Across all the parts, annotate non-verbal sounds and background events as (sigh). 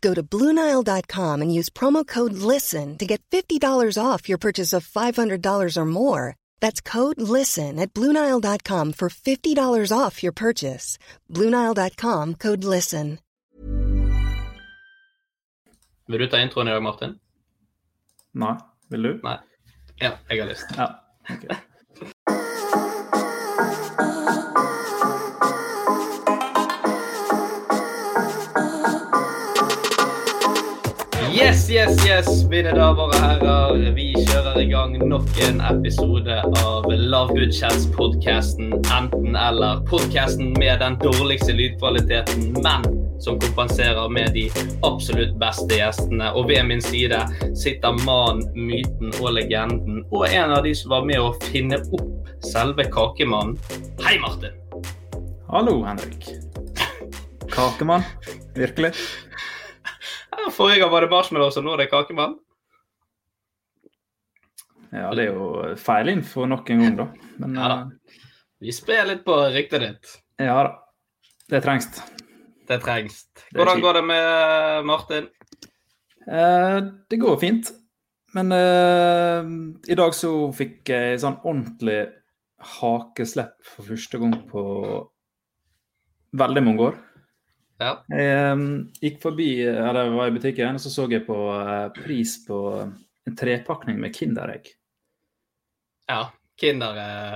Go to Bluenile.com and use promo code LISTEN to get $50 off your purchase of $500 or more. That's code LISTEN at Bluenile.com for $50 off your purchase. Bluenile.com code LISTEN. Vil du ta introen i dag, Martin? Nei. Vil du? Nei. Ja, jeg har lyst. Ja. ok. Yes, yes, mine damer og herrer. Vi kjører i gang nok en episode av Lavbudsjetts-podkasten Enten-eller. Podkasten med den dårligste lydkvaliteten, men som kompenserer med de absolutt beste gjestene. Og ved min side sitter mannen, myten og legenden, og en av de som var med å finne opp selve Kakemannen. Hei, Martin. Hallo, Henrik. (laughs) Kakemann. Virkelig? Forrige gang var det marshmallows, og nå er det Kakemann. Ja, det er jo feilinfo nok en gang, da. Men Ja da. Vi sprer litt på ryktet ditt. eh, ja da. Det trengs. Det trengs. Hvordan går det med Martin? Eh, det går fint. Men eh, i dag så fikk jeg sånn ordentlig hakeslepp for første gang på veldig mange år. Ja. Jeg eh, gikk forbi, eller var i butikken, og så så jeg på eh, pris på en trepakning med Kinderegg. Ja. Kinder eh,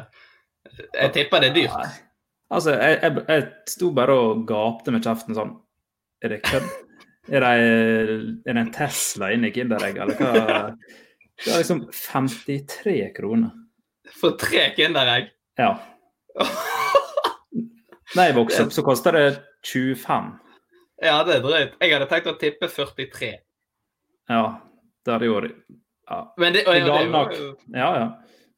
Jeg tipper det er dyrt. Nei. Altså, jeg, jeg, jeg sto bare og gapte med kjeften sånn Er det kødd? Er det, er det en Tesla inni Kinderegg, eller hva? Det er liksom 53 kroner. For tre Kinderegg. Ja. (laughs) Da jeg vokste opp, så kosta det 25. Ja, det er drøyt. Jeg hadde tenkt å tippe 43. Ja, det hadde jo Ja, Men det, ja, det, er ja. ja.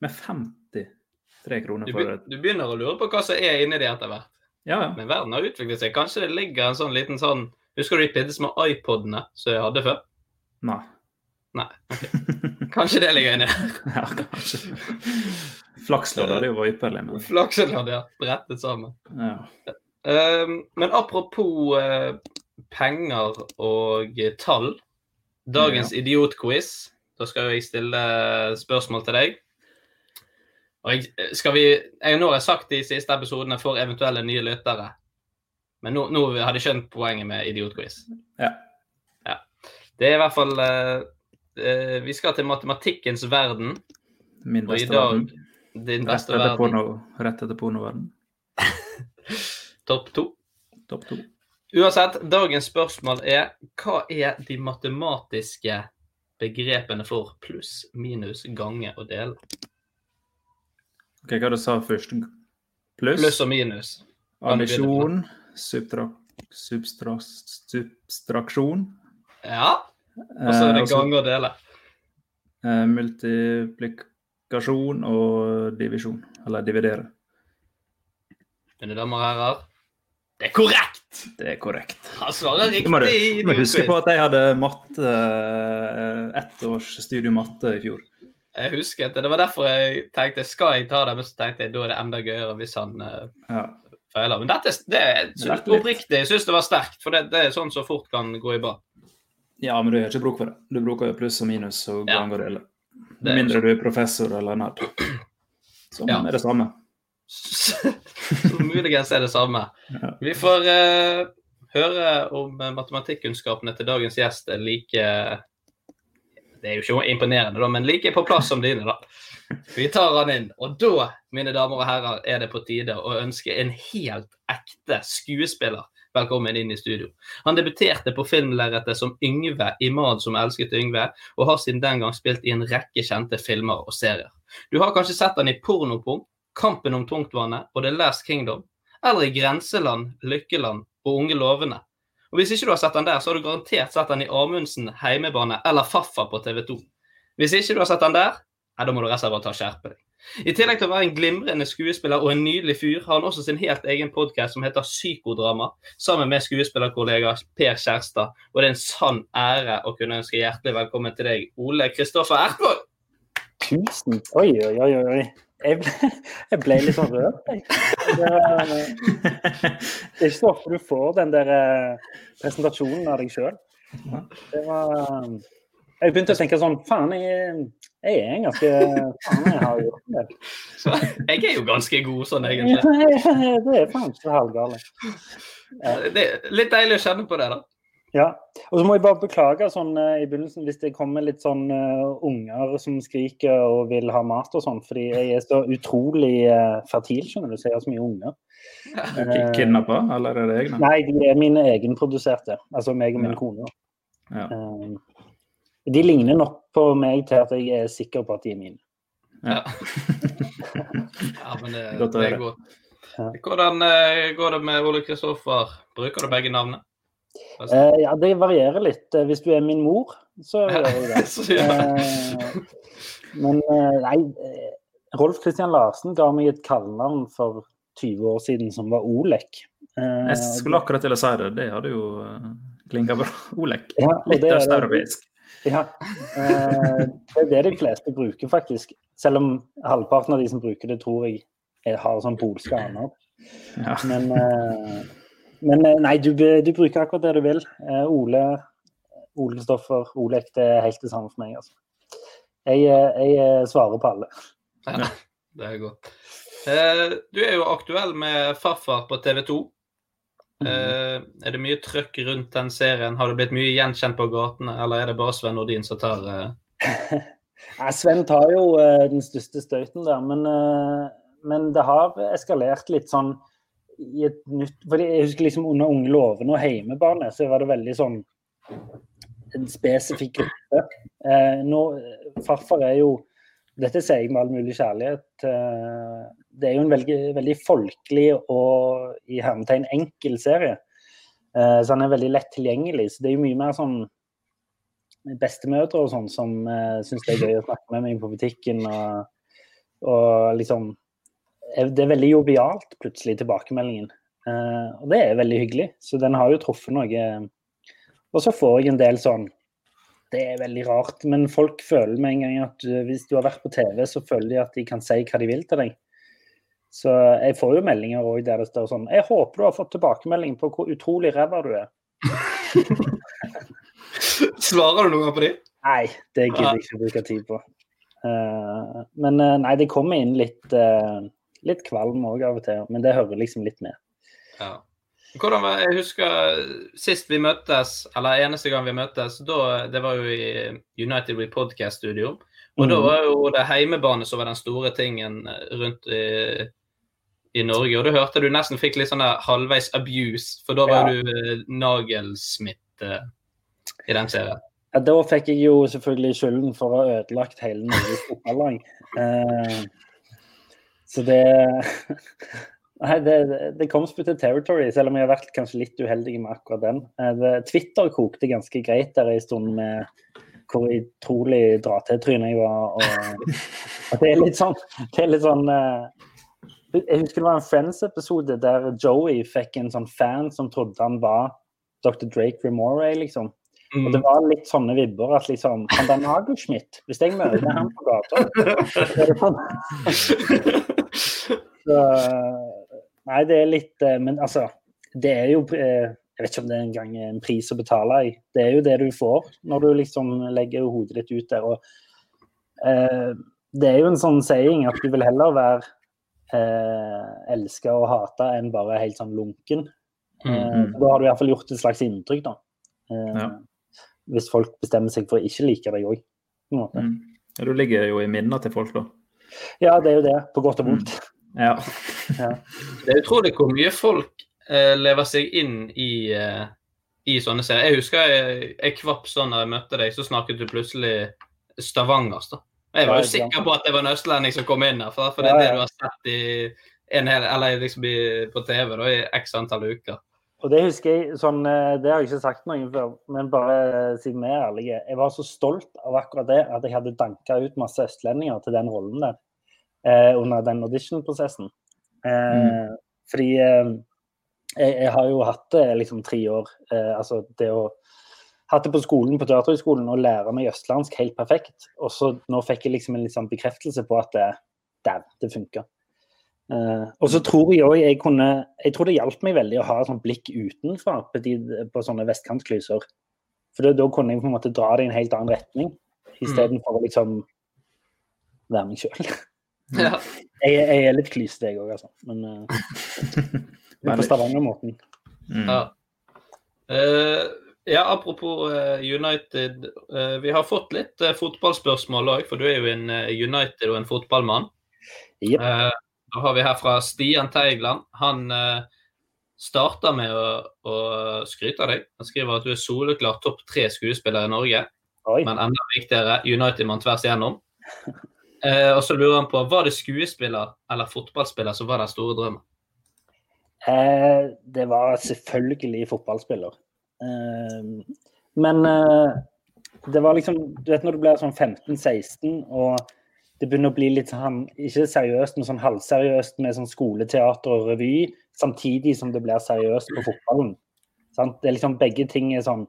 Med 53 kroner for det. et du begynner å lure på hva som er inni det etter hvert. Ja, ja. Men verden har utviklet seg. Kanskje det ligger en sånn liten sånn Husker du de piddes med iPodene som jeg hadde før? Nei. Nei. (laughs) Kanskje det ligger inni der. Ja, kanskje. Flakslodd hadde jo vært ypperlig, men Flakslodd, ja. Brettet sammen. ja. Um, men apropos eh, penger og eh, tall. Dagens idiotquiz. Da skal jeg stille spørsmål til deg. Og jeg, skal vi, jeg nå har jeg sagt de siste episodene for eventuelle nye lyttere. Men nå, nå hadde jeg skjønt poenget med idiotquiz. Ja. ja. Det er i hvert fall eh, eh, Vi skal til matematikkens verden. Min beste dag verden. din Rett etter, verden. porno, rett etter pornoverden. (laughs) Topp to. Topp to. Uansett, dagens spørsmål er hva er de matematiske begrepene for pluss, minus, gange og dele? Ok, Hva du sa først? Pluss? Pluss og minus. Addisjon, Admisjon? Subtra, substra, substraksjon? Ja. Og så er det Eh, gange og dele. eh, multiplikasjon og divisjon. Eller dividere. Mine damer og herrer, det er korrekt! Det er korrekt. Han svarer Du må, du, du må huske på at jeg hadde matte, eh, ett års studium matte i fjor. Jeg husket det. Det var derfor jeg tenkte skal jeg ta det, men så tenkte jeg da er det enda gøyere hvis han eh, Ja. feiler. Men dette det, Det lærte oppriktig, jeg syns det var sterkt, for det, det er sånn som fort kan gå i bra. Ja, men du har ikke bruk for det. Du bruker jo pluss og minus og Ja. gang og dele. Med mindre du er professor eller nerd. Som Ja. er det samme. Så (laughs) muligens er det samme. Vi får uh, høre om eh, matematikkunnskapene til dagens gjest er like Det er jo ikke imponerende, da, men like på plass som dine, da. Vi tar han inn. Og da, mine damer og herrer, er det på tide å ønske en helt ekte skuespiller velkommen inn i studio. Han debuterte på filmlerretet som Yngve i 'Mad som elsket Yngve', og har siden den gang spilt i en rekke kjente filmer og serier. Du har kanskje sett han i 'Pornopung', 'Kampen om tungtvannet' og 'The Last Kingdom', eller i 'Grenseland', 'Lykkeland' og 'Unge lovende'. Og Hvis ikke du har sett den der, så har du garantert sett den i Amundsen, Heimebane eller Faffa på TV 2. Hvis ikke du har sett den der, da må du rett og slett bare ta skjerpe deg. I tillegg til å være en glimrende skuespiller og en nydelig fyr, har han også sin helt egen podkast som heter Psykodrama, sammen med skuespillerkollega Per Kjærstad. Og det er en sann ære å kunne ønske hjertelig velkommen til deg, Ole Kristoffer Ertvåg. Tusen Oi, oi, oi. Jeg ble, jeg ble litt sånn rørt, jeg. Det, er ikke så ofte du får den der eh, presentasjonen av deg sjøl. Det var Jeg begynte å tenke sånn Faen, jeg, jeg er en ganske Faen, jeg har gjort det. Så jeg er jo ganske god sånn, egentlig. Det er faen ikke så halvgale. Det er litt deilig å kjenne på det, da. Ja. Og så må jeg bare beklage sånn eh, i begynnelsen hvis det kommer litt sånn uh, unger som skriker og vil ha mat og sånn, fordi jeg er så utrolig uh, fertil, skjønner du, så jeg har så mye unger. Eh, Kidnappa, eller er det egne? Nei, de er mine egenproduserte. Altså meg og min Ja. kone. Ja. Uh, de ligner nok på meg til at jeg er sikker på at de er mine. Ja, ja (laughs) men det, det er godt. Hvordan går det med Ole Kristoffer? Bruker du begge navnene? Eh, ja, det varierer litt. Eh, Hvis du er min mor, så gjør du (laughs) det. Så, ja. Eh, men eh, nei, eh, Rolf Christian Larsen ga meg et kallenavn for 20 år siden som var Olek. Eh, Jeg skulle akkurat til å si det. Det hadde jo klinga bra. (laughs) Olek. ja, Litt det er østeuropeisk. Ja. Eh, det er det de fleste bruker, faktisk. Selv om halvparten av de som bruker det, tror jeg jeg har sånn polske aner. Ja. Men, eh, men eh, nei, du, du bruker akkurat det du vil. Eh, Ole, Ole Stoffer, Olek, det er helt det samme for meg. altså. Jeg, eh, jeg eh, svarer på alle. Ja, det er godt. Eh, du er jo aktuell med Farfar på TV 2. Eh, er det mye trøkk rundt den serien? Har du blitt mye gjenkjent på gatene, eller er det bare Sven Nordin som tar (laughs) Nei, Ja, Sven tar jo eh, den største støyten der, men, eh, men det har eskalert litt sånn i et nytt for Jeg husker liksom under Unge lovende og Heimebane så var det veldig sånn en spesifikk gruppe. Eh, nå, farfar er jo Dette sier jeg med all mulig kjærlighet. Eh, det er jo en veldig, veldig folkelig og i hermetegn enkel serie. Eh, så han er veldig lett tilgjengelig. Så det er jo mye mer sånn bestemødre og sånn som eh, syns det er gøy å snakke med meg på butikken. Og, og liksom Det er veldig jovialt, plutselig, tilbakemeldingen. Uh, og det er veldig hyggelig. Så den har jo truffet noe. Og så får jeg en del sånn Det er veldig rart, men folk føler med en gang at hvis du har vært på TV, så føler de at de kan si hva de vil til deg. Så jeg får jo meldinger også der det står sånn Jeg håper du har fått tilbakemelding på hvor utrolig ræva du er. (laughs) Svarer du noen gang på de? Nei, det gidder jeg ikke å bruke tid på. Uh, men uh, nei, det kommer inn litt, eh, litt kvalm òg av og til. Men det hører liksom litt med. Ja. Hvordan var, jeg husker Sist vi møttes, eller eneste gang vi møttes, da, det var jo i United We Podcast Studio. Og da Mhm. var jo det heimebane som var den store tingen rundt i, i Norge. Og da hørte du nesten fikk litt sånn halvveis abuse, for da var Ja. du eh, nagelsmitt eh, i den serien. Ja, da fikk jeg jo selvfølgelig skylden for å ha ødelagt hele Norges fotballag. (laughs) Eh, så det (laughs) Nei, det, det kom spyttet territory, selv om jeg har vært kanskje litt uheldig med akkurat den. Eh, Twitter kokte ganske greit der en stund med hvor utrolig dra-til-tryne jeg var. Og, (laughs) og, det er litt sånn, det er litt sånn eh, Jeg husker det var en Friends-episode der Joey fikk en sånn fan som trodde han var Dr. Drake Remore, liksom. Og det var litt sånne vibber at liksom Han der Nagelschmidt, hvis jeg møter ham på gata så er det sånn. (laughs) Så, Nei, det er litt eh, Men altså, det er jo eh, Jeg vet ikke om det er engang en pris å betale i. Det er jo det du får når du liksom legger hodet ditt ut der. og eh, Det er jo en sånn saying at du vil heller være eh, elska og hata enn bare helt sånn lunken. Mm, Eh, da har du i hvert fall gjort et slags inntrykk, da. Eh, Ja. Hvis folk bestemmer seg for å ikke like deg òg. Mm. Ja, Du ligger jo i minnet til folk, da. Ja, det er jo det. På godt og vondt. (laughs) Ja. Det er utrolig hvor mye folk eh, lever seg inn i, eh, i sånne serier. Jeg husker jeg, jeg kvapp sånn da jeg møtte deg, så snakket du plutselig stavangers. da. Jeg var jo Ja, ja. sikker på at det var en østlending som kom inn her, for, for det Ja, er det du har sett i en hel, eller liksom i, på TV da, i x antall uker. Og det husker jeg, sånn, eh, det har jeg ikke sagt noen før, men bare eh, siden vi er ærlige. Jeg var så stolt av akkurat det, at jeg hadde danka ut masse østlendinger til den rollen der. Eh, under den audition-prosessen. Eh, Fordi eh, jeg, jeg har jo hatt det liksom tre år. Eh, altså det å Hatt det på skolen på Teaterhøgskolen og lære meg østlandsk helt perfekt. Og så nå fikk jeg liksom en sånn bekreftelse på at det, der, det funka. Eh, og så tror jeg òg jeg kunne Jeg tror det hjalp meg veldig å ha et sånt blikk utenfra på, de, på sånne vestkantklyser. For da kunne jeg på en måte dra det i en helt annen retning, istedenfor å liksom være meg sjøl. (laughs) Ja. Jeg, jeg er litt klysete, jeg òg, altså. Men (laughs) uh, på Stavanger-måten. Mm. Ja. Uh, ja, apropos United. vi har fått litt uh, fotballspørsmål òg, for du er jo en United og en fotballmann. Jep. Eh, da har vi her fra Stian Teigland. Han uh, starter med å, å skryte av deg. Han skriver at du er soleklar topp tre skuespiller i Norge, Oi. men enda viktigere, United-mann tvers igjennom. (laughs) Eh, og så lurer han på, var det skuespiller eller fotballspiller som var den store drømmen? Eh, det var selvfølgelig fotballspiller. Eh, men eh, det var liksom Du vet når du blir sånn 15-16 og det begynner å bli litt sånn, ikke seriøst, men sånn halvseriøst med sånn skoleteater og revy, samtidig som det blir seriøst på fotballen. Sant? Det er liksom Begge ting er sånn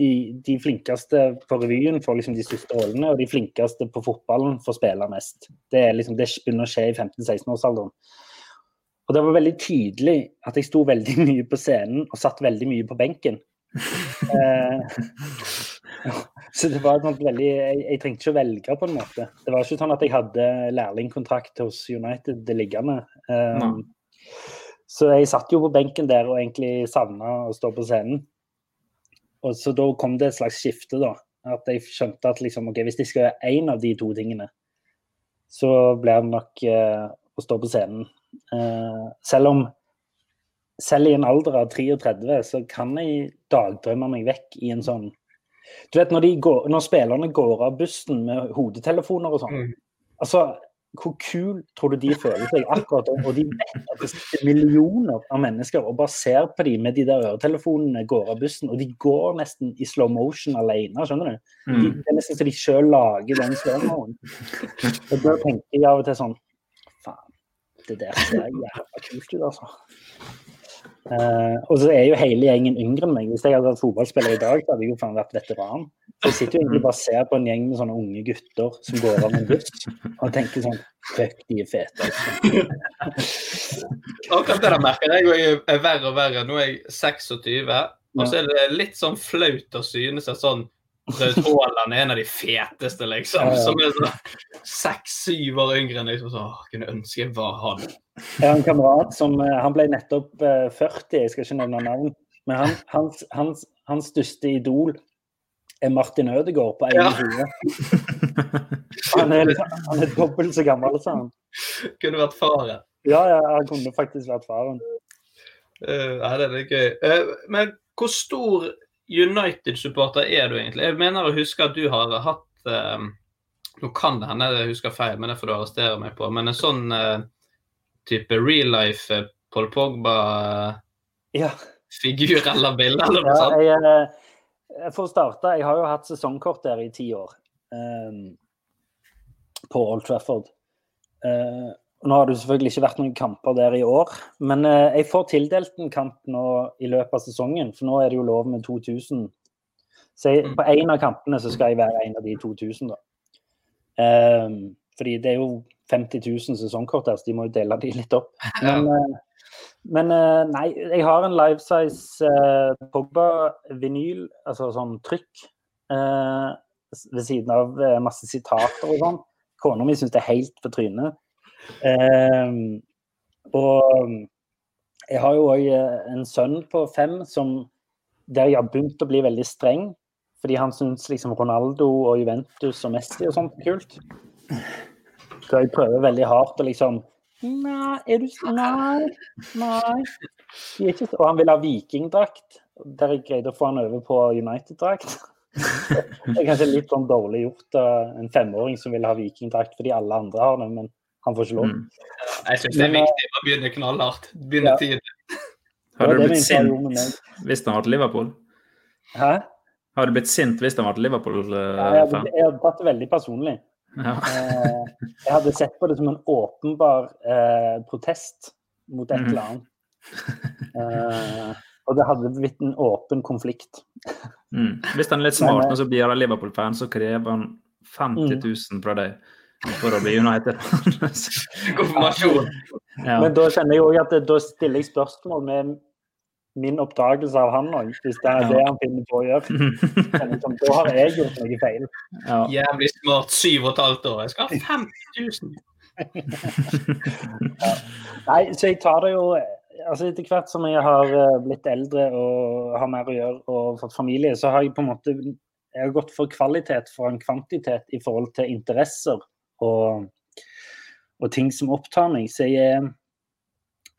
de, de flinkeste på revyen får liksom de største rollene, og de flinkeste på fotballen får spille mest. Det, er liksom, det begynner å skje i 15-16-årsalderen. Og det var veldig tydelig at jeg sto veldig (laughs) mye på scenen og satt veldig mye på benken. (laughs) Eh, (laughs) så det var sånn veldig jeg, jeg trengte ikke å velge, på en måte. Det var ikke sånn at jeg hadde lærlingkontrakt hos United det liggende. Um, så jeg satt jo på benken der og egentlig savna å stå på scenen. Og så da kom det et slags skifte, da. At jeg skjønte at liksom, okay, hvis jeg skal gjøre én av de to tingene, så blir det nok uh, å stå på scenen. Uh, selv om selv i en alder av 33 så kan jeg dagdrømme meg vekk i en sånn Du vet når, de går, når spillerne går av bussen med hodetelefoner og sånn. Mm. Altså, hvor kul tror du de føler seg akkurat da? Og de vet at det sitter millioner av mennesker og bare ser på dem med de der øretelefonene går av bussen, og de går nesten i slow motion alene, skjønner du? De, Mm. det er nesten så de sjøl lager den slow motion. Og da tenker jeg av og til sånn Faen, det der ser jævla kult ut, altså. Eh, og så er jo hele gjengen yngre enn meg. Hvis jeg hadde vært fotballspiller i dag, så hadde jeg jo faen vært veteran. Så jeg sitter jo egentlig bare og ser på en gjeng med sånne unge gutter som går av en buss, og tenker sånn Fuck, de er fete. Altså. (laughs) Akkurat det der merker jeg jo er verre og verre. Nå er jeg 26, og så er det litt sånn flaut å synes at sånn Haaland er en av de feteste, liksom. Ja, ja. Som er sånn seks-syv år yngre enn liksom sånn, kunne ønske jeg var han. Jeg har en kamerat som eh, Han ble nettopp eh, 40, jeg skal ikke nevne navn. Men han, hans, hans, hans største idol er Martin Ødegaard på Ja. 21. Han er, han er dobbelt så gammel sa han. Kunne vært faren. Ja, ja, han kunne faktisk vært faren. Uh, nei, det er gøy. Uh, men hvor stor United-supporter er du egentlig? Jeg mener å huske at du har hatt eh, Nå kan det hende jeg husker feil, men det får du arrestere meg på. Men en sånn eh, type real life eh, Paul Pogba-figur Ja, eller bilde eller noe ja sånt? jeg, eh, for å starte, jeg har jo hatt sesongkort der i ti år. Um, på Old Trafford. Eh, nå har det selvfølgelig ikke vært noen kamper der i år, men eh, jeg får tildelt en kamp nå i løpet av sesongen, for nå er det jo lov med 2000. Så jeg, Mm. på en av kampene så skal jeg være en av de 2000, da. Um, fordi det er jo 50 000 sesongkort der, så de må jo dele de litt opp. (laughs) Men, eh, Men eh, nei, jeg har en life size uh, Pogba-vinyl, altså sånn trykk, uh, ved siden av masse sitater og sånn. Kona mi syns det er helt på trynet. Eh, og jeg har jo òg en sønn på fem som, der jeg har begynt å bli veldig streng. Fordi han syns liksom Ronaldo og Juventus og Messi og sånt er kult. Så jeg prøver veldig hardt å liksom Nei, er du Nei. Nei. Og han vil ha vikingdrakt. Der jeg greide å få han over på United-drakt. (laughs) Det er kanskje litt sånn dårlig gjort av en femåring som vil ha vikingdrakt fordi alle andre har det, men han får ikke lov. Mm. Jeg syns det er viktig å begynne knallhardt. Begynne Ja. tidlig. (laughs) Hadde du blitt sint hvis han var til Liverpool? Hæ? Hadde du blitt sint hvis han var til Ja, jeg, hadde, jeg hadde tatt det veldig personlig. Ja. Eh, jeg hadde sett på det som en åpenbar eh, protest mot et Mhm. eller annet. Eh, og det hadde blitt en åpen konflikt. Mm. Hvis han er litt smart og så blir han Liverpool-fan, så krever han 50 Mm. 000 fra deg for å bli United. (laughs) Konfirmasjon. ja. Men da kjenner jeg òg at da stiller jeg spørsmål med min oppdagelse av han òg, hvis det er Ja. det han finner på å gjøre. (laughs) Sånn, Da har jeg gjort noe feil. ja. Jævlig smart. Syv og et halvt år. Jeg skal ha 50 000. (laughs) Nei, så jeg tar det jo altså Etter hvert som jeg har eh, blitt eldre og har mer å gjøre og fått familie, så har jeg på en måte jeg har gått for kvalitet for en kvantitet i forhold til interesser og, og ting som opptar meg. Så jeg,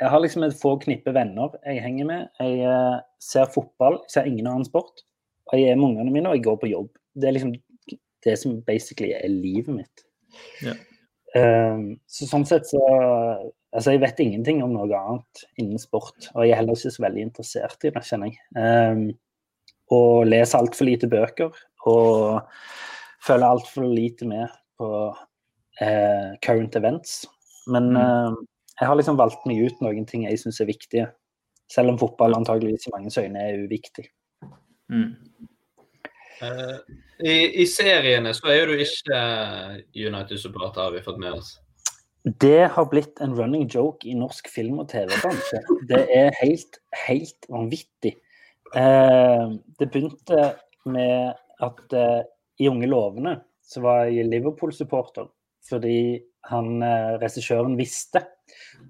jeg har liksom et få knippe venner jeg henger med. Jeg eh, ser fotball, jeg ser ingen annen sport. Og jeg er med ungene mine, og jeg går på jobb. Det er liksom det som basically er livet mitt. Ja. Um, så sånn sett så Altså, jeg vet ingenting om noe annet innen sport, og jeg er heller ikke så veldig interessert i det, kjenner jeg. Um, og leser altfor lite bøker, og følger altfor lite med på eh, current events. Men Mm. eh, jeg har liksom valgt meg ut noen ting jeg syns er viktige. Selv om fotball antageligvis i manges øyne er uviktig. Mm. Eh, I, I seriene så er jo du ikke United-supporter, har vi fått med oss. Det har blitt en running joke i norsk film- og TV-bransje. Det er helt, helt vanvittig. Eh, det begynte med at eh, i Unge lovende så var jeg Liverpool-supporter fordi han, eh, regissøren visste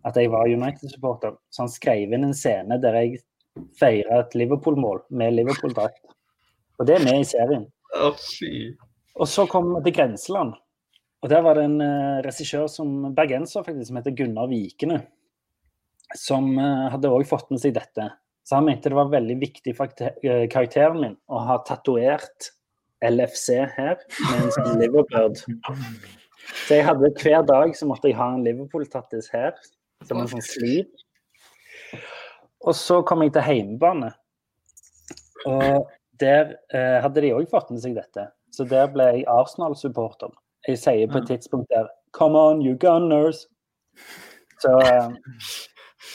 at jeg var United-supporter. Så han skrev inn en scene der jeg feira et Liverpool-mål med Liverpool-drakt. Og det er med i serien. Og så kom vi til Grenseland. Og der var det en uh, regissør som bergenser faktisk, som heter Gunnar Vikene. Som eh, hadde òg fått med seg dette. Så han mente det var veldig viktig for karakteren min å ha tatovert LFC her med en sånn Liverbird. Så jeg hadde hver dag så måtte jeg ha en Liverpool-tattis her, som en sånn sliv. Og så kom jeg til heimebane. Og der eh, hadde de òg fått med seg dette. Så der ble jeg Arsenal-supporter. Jeg sier på et tidspunkt der Come on, you gunners! Så eh,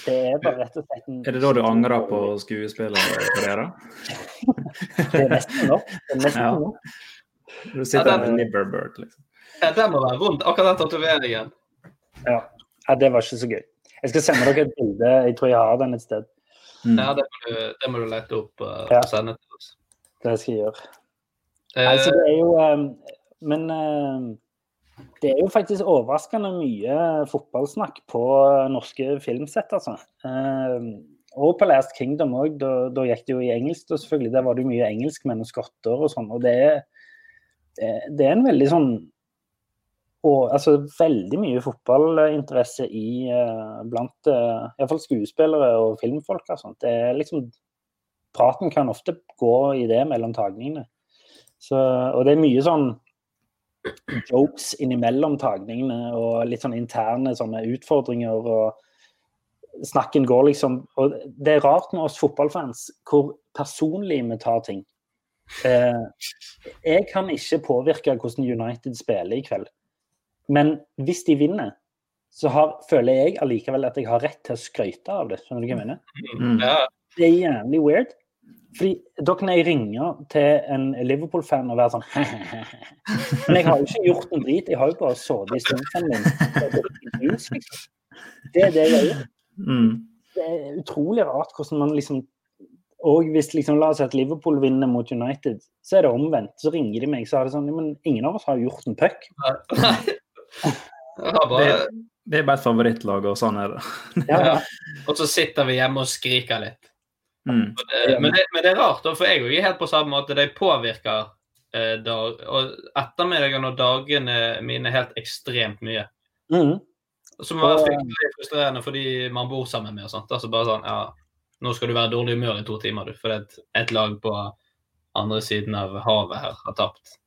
det er bare rett og slett en Er det da du angrer på skuespillerkarrieren? Det er nesten nok. Det er nesten Ja. nok. Du sitter Ja, der med Nibberbird, liksom. Ja, det må være vondt, akkurat den tatoveringen. Ja. ja, det var ikke så gøy. Jeg skal sende dere et bilde. Jeg tror jeg har den et sted. Mm. Ja, det må du, det må du lete opp uh, Ja. og sende til oss. Det skal jeg gjøre. Eh, Nei, så det er jo um, Men eh, det er jo faktisk overraskende mye fotballsnakk på norske filmsett, altså. Eh, og på Last Kingdom òg. Da, da gikk det jo i engelsk, og selvfølgelig. Der var det jo mye engelskmenn og skotter og sånn. Og det er, det- det er en veldig sånn og, altså, veldig mye fotballinteresse i uh, blant uh, iallfall skuespillere og filmfolk. og sånt. Det er liksom Praten kan ofte gå i det mellom tagningene. Så, og det er mye sånn jokes innimellom tagningene og litt sånn interne sånne utfordringer. og Snakken går liksom og Det er rart med oss fotballfans hvor personlig vi tar ting. Eh, jeg kan ikke påvirke hvordan United spiller i kveld. Men hvis de vinner, så har, føler jeg allikevel at jeg har rett til å skryte av det. Skjønner du hva jeg mener? Mm. ja, Det er jævlig weird. Fordi da kan jeg ringe til en Liverpool-fan og være sånn (laughs) Men jeg har jo ikke gjort en drit. Jeg har jo bare sittet i sofaen min. Det er det jeg har gjort. Mm. det er utrolig rart hvordan man liksom Og hvis liksom, la oss si at Liverpool vinner mot United, så er det omvendt. Så ringer de meg, så er det sånn Men ingen av oss har gjort en puck. Nei. (laughs) Bare, Det, det er bare et favorittlag, og sånn er det. Ja, ja. og så sitter vi hjemme og skriker litt. Mm. Men det, men det er rart, for jeg er helt på samme måte. De påvirker eh, dag, og ettermiddagene og dagene mine helt ekstremt mye. Mm. Som var fryktelig frustrerende fordi man bor sammen med og sånt. Altså bare sånn, ja, nå skal du være i dårlig humør i to timer, du, fordi et, et lag på andre siden av havet her har tapt.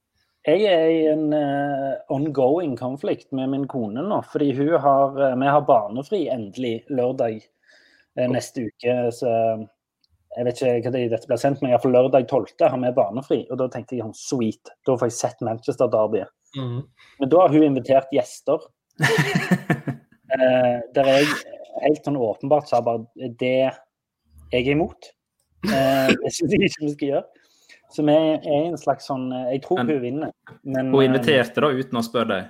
Jeg er i en uh, ongoing konflikt med min kone nå, fordi hun har, uh, vi har barnefri endelig lørdag uh, neste uke. Så jeg vet ikke hva det dette blir sendt, men iallfall lørdag 12. har vi barnefri. Og da tenkte jeg sweet, da får jeg sett Manchester Derby. Mm. Men da har hun invitert gjester. (laughs) Der jeg helt sånn åpenbart sa bare det jeg er imot. Det syns jeg ikke vi skal gjøre. Så er, er en slags sånn eh, Jeg tror Men- hun vinner. Men, Hun eh, inviterte da uten å spørre deg.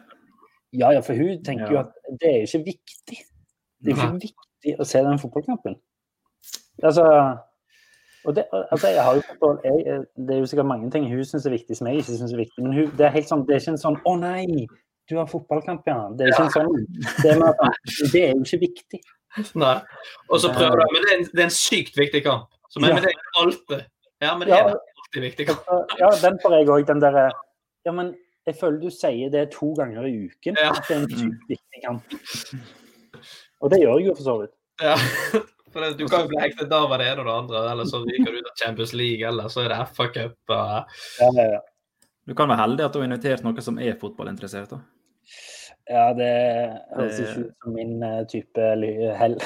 Ja, ja, for hun tenker jo at det er jo ikke viktig. Det er jo ikke viktig å se den fotballkampen. Altså, og det, altså jeg har jo forstått, jeg, det er jo sikkert mange ting hun syns er viktig som jeg ikke syns er viktig. Men hun, det er helt sånn, det er ikke en sånn 'Å nei, du har fotballkamp, ja'. Det er ikke en sånn. Det er, mer sånn, det er jo ikke viktig. Nei. Og så prøver du, men det er, en, det er en sykt viktig kamp. Så, men, Ja. men det er alltid Ja, men det Ja. er alltid viktig. Altså, Ja, den får jeg òg. Den derre Ja, men jeg føler du sier det to ganger i uken. Ja. At det er en sykt viktig kamp. Og det gjør jeg jo for så vidt. Ja. For det, du kan jo bli hektet av det ene og det andre, eller så ryker du ut av Champions League, eller så er det FA-cup. og- Ja, ja, ja. Du kan være heldig at du har invitert noen som er fotballinteressert. da. Ja, det høres ikke ut som min eh, type hell.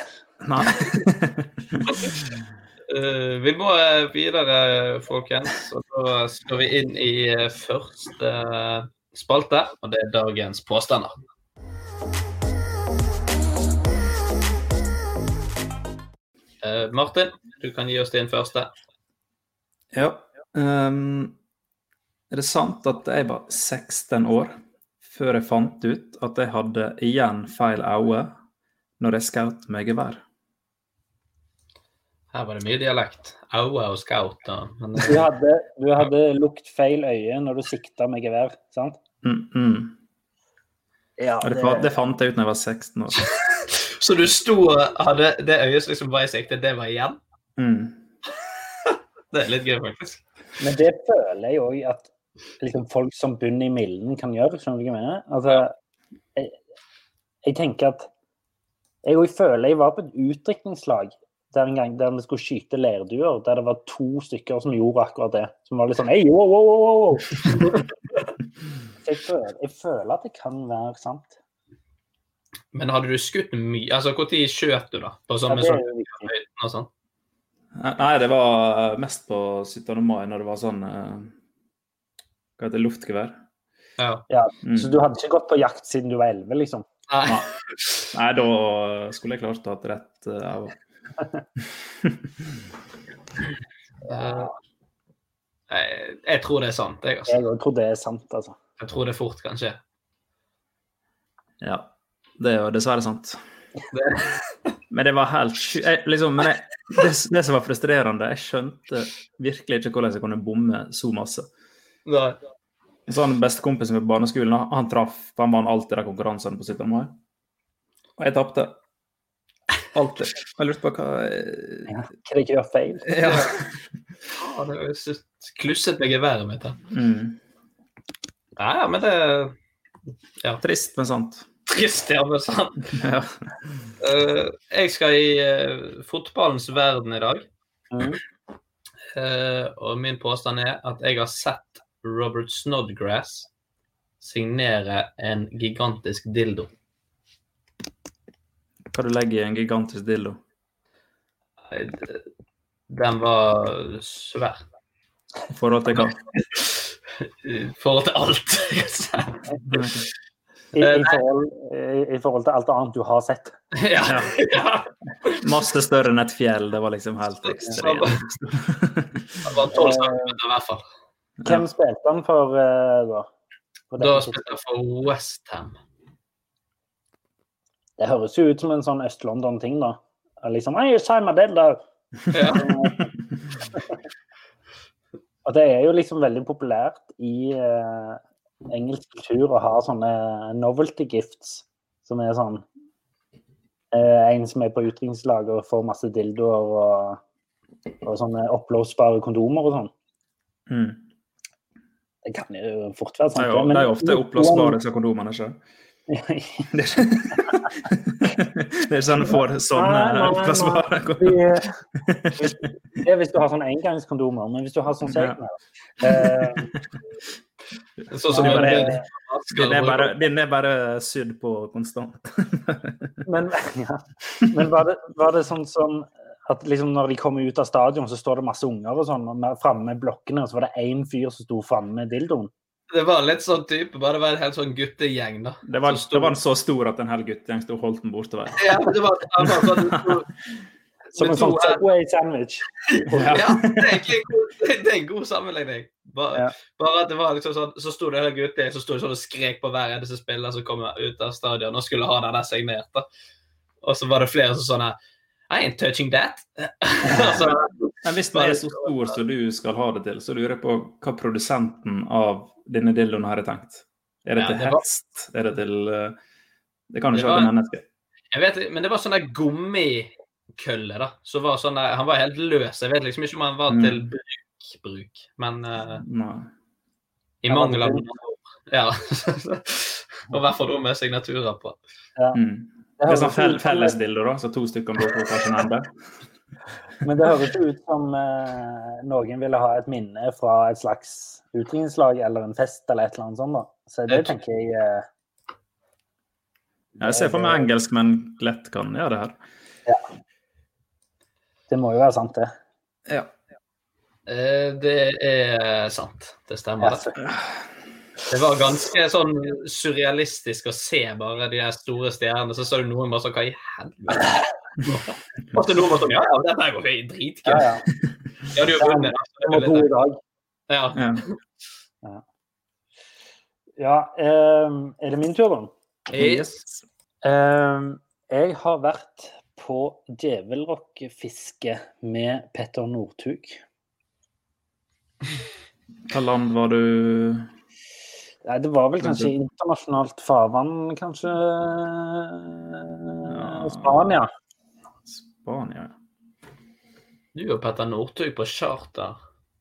Nei. (laughs) (laughs) Eh, vi må eh, videre, folkens. Og da skal vi inn i eh, første spalte, og det er dagens påstander. Uh, Martin, du kan gi oss din første. ja. Um, er det sant at jeg var 16 år før jeg fant ut at jeg hadde igjen feil øye når jeg skjøt med gevær? Her var det mye dialekt. Aua og scout. Men, Du hadde, du hadde lukt feil øye når du sikta med gevær, sant? Mm, mm. Ja, det, det fant jeg ut når jeg var 16 år. (laughs) så du sto og hadde det øyet som liksom var i sikte, det var igjen? Mm. (laughs) Det er litt gøy, faktisk. Men det føler jeg òg at liksom, folk som bunner i milden kan gjøre. Skjønner du hva jeg mener? Altså, jeg, jeg tenker at Jeg òg føler jeg var på et utdrikningslag der en gang der vi skulle skyte leirduer, der det var to stykker som gjorde akkurat det. Som var litt sånn Hei, wow, wow, wow, wow. (laughs) Jeg føler, jeg føler at det kan være sant. Men hadde du skutt mye? Altså, Når skjøt du, da? På sånn, Ja, sånn og sånn? Nei, det var mest på 17. mai, når det var sånn eh, Hva heter det? Luftgevær. Ja. Ja, Mm. Så du hadde ikke gått på jakt siden du var 11, liksom? Nei. Nei. Da skulle jeg klart å ha rett eh, øye. (laughs) Eh, jeg, jeg tror det er sant, jeg, altså. Jeg tror det er sant, altså. Jeg tror det fort kan skje. Ja. Det er jo dessverre sant. Det, (laughs) Men det var helt jeg- Liksom, jeg, det, det som var frustrerende, jeg skjønte virkelig ikke hvordan jeg kunne bomme så masse. nei. Sånn Bestekompisen på barneskolen han traff, han vant alltid de konkurransene på 17. mai. Og jeg tapte. Alltid. Jeg lurte på hva Ja, hva jeg gjør feil? (laughs) ja. Faen, det er jo klusset med geværet mitt. mm. Ja, ja, men det er Trist, men sant. trist, ja, men sant. (laughs) Ja. Uh, jeg skal i uh, fotballens verden i dag. Mm. Uh, og min påstand er at jeg har sett Robert Snodgrass signere en gigantisk dildo. Hva du legger i en gigantisk dildo? Nei, Den var svær. I forhold til hva? I forhold til alt. I, i, forhold, i, I forhold til alt annet du har sett. Ja. ja. Masse større enn et fjell. Det var liksom helt ekstremt. Det var 12 cm i hvert fall. Hvem spilte han for eh, da? Da spilte jeg for Westham. Det høres jo ut som en sånn Øst-London-ting, da. Liksom I sign my dildo! Ja. (laughs) Og det er jo liksom veldig populært i eh, engelsk kultur å ha sånne novelty gifts, som er sånn eh, En som er på utdrikningslager og får masse dildoer og, og sånne oppblåsbare kondomer og sånn. Mm. Det kan jo fort være Det sant. er jo, det er ofte oppblåsbare, disse kondomene, ikke Det er ikke, sånn du får sånne. De- Det er hvis du har sånne engangskondomer, men hvis du har sånn segner eh, Sånn som Det er bare- Den er bare, den er bare sydd på konstant. (laughs) Men, ja. men var, det, var det sånn som at liksom når de kommer ut av stadion, så står det masse unger og sånn framme med blokkene, og så var det én fyr som sto framme med dildoen? Det var litt sånn type, bare det var en helt sånn guttegjeng, da. Det var, det var så stor at en hel guttegjeng sto og holdt den bortover. Ja, det var, det var sånn, (laughs) Som en sånn Subway-sandwich. (laughs) Ja, det er egentlig det er en god sammenligning. Bare, Ja. bare at det var liksom sånn, Så sto det en guttegjeng som sto sånn og skrek på hver eneste spiller som kom ut av stadion og skulle ha den der signert. da. Og så var det flere som sånn her I ain't touching that. (laughs) altså, Men hvis den er så stor som du skal ha det til, så lurer jeg på hva produsenten av denne dildoen har tenkt. Er det Ja, til det var- hest? Er det til eh, Det kan Det ikke være var- til mennesker. jeg vet ikke, Men det var sånn der gummikølle, da. Så var sånn der, han var helt løs. Jeg vet liksom ikke om han var Mm. til bruk, bruk. Men uh, Nei. i mangel av. Ja. (laughs) Og i hvert fall da med signaturer på. Mm. Det er sånn fel fellesdildo, da, så to stykker gå på hver sin ende. Men det høres jo ut som eh, noen ville ha et minne fra et slags utdrikningslag eller en fest eller et eller annet sånt. da. Så det tenker jeg eh, Jeg ser for meg engelskmenn lett kan gjøre det her. Det må jo være sant, det. Ja. Eh, det er sant. Det stemmer. Ja, det. Det var ganske sånn surrealistisk å se bare de store stjernene. Så så du noen bare sånn Hva i helvete? Og så sånn Ja, ja, dette går jo ja, ja. ja. du har vunnet. det var god i dag. Ja. Ja. Ja, eh, er det min tur, da? Yes. Um, jeg har vært på djevelrockfiske med Petter Northug. Hva land var du Nei, det var vel kanskje internasjonalt farvann, kanskje Ja. Spania. Spania? Du og Petter Northug på charter.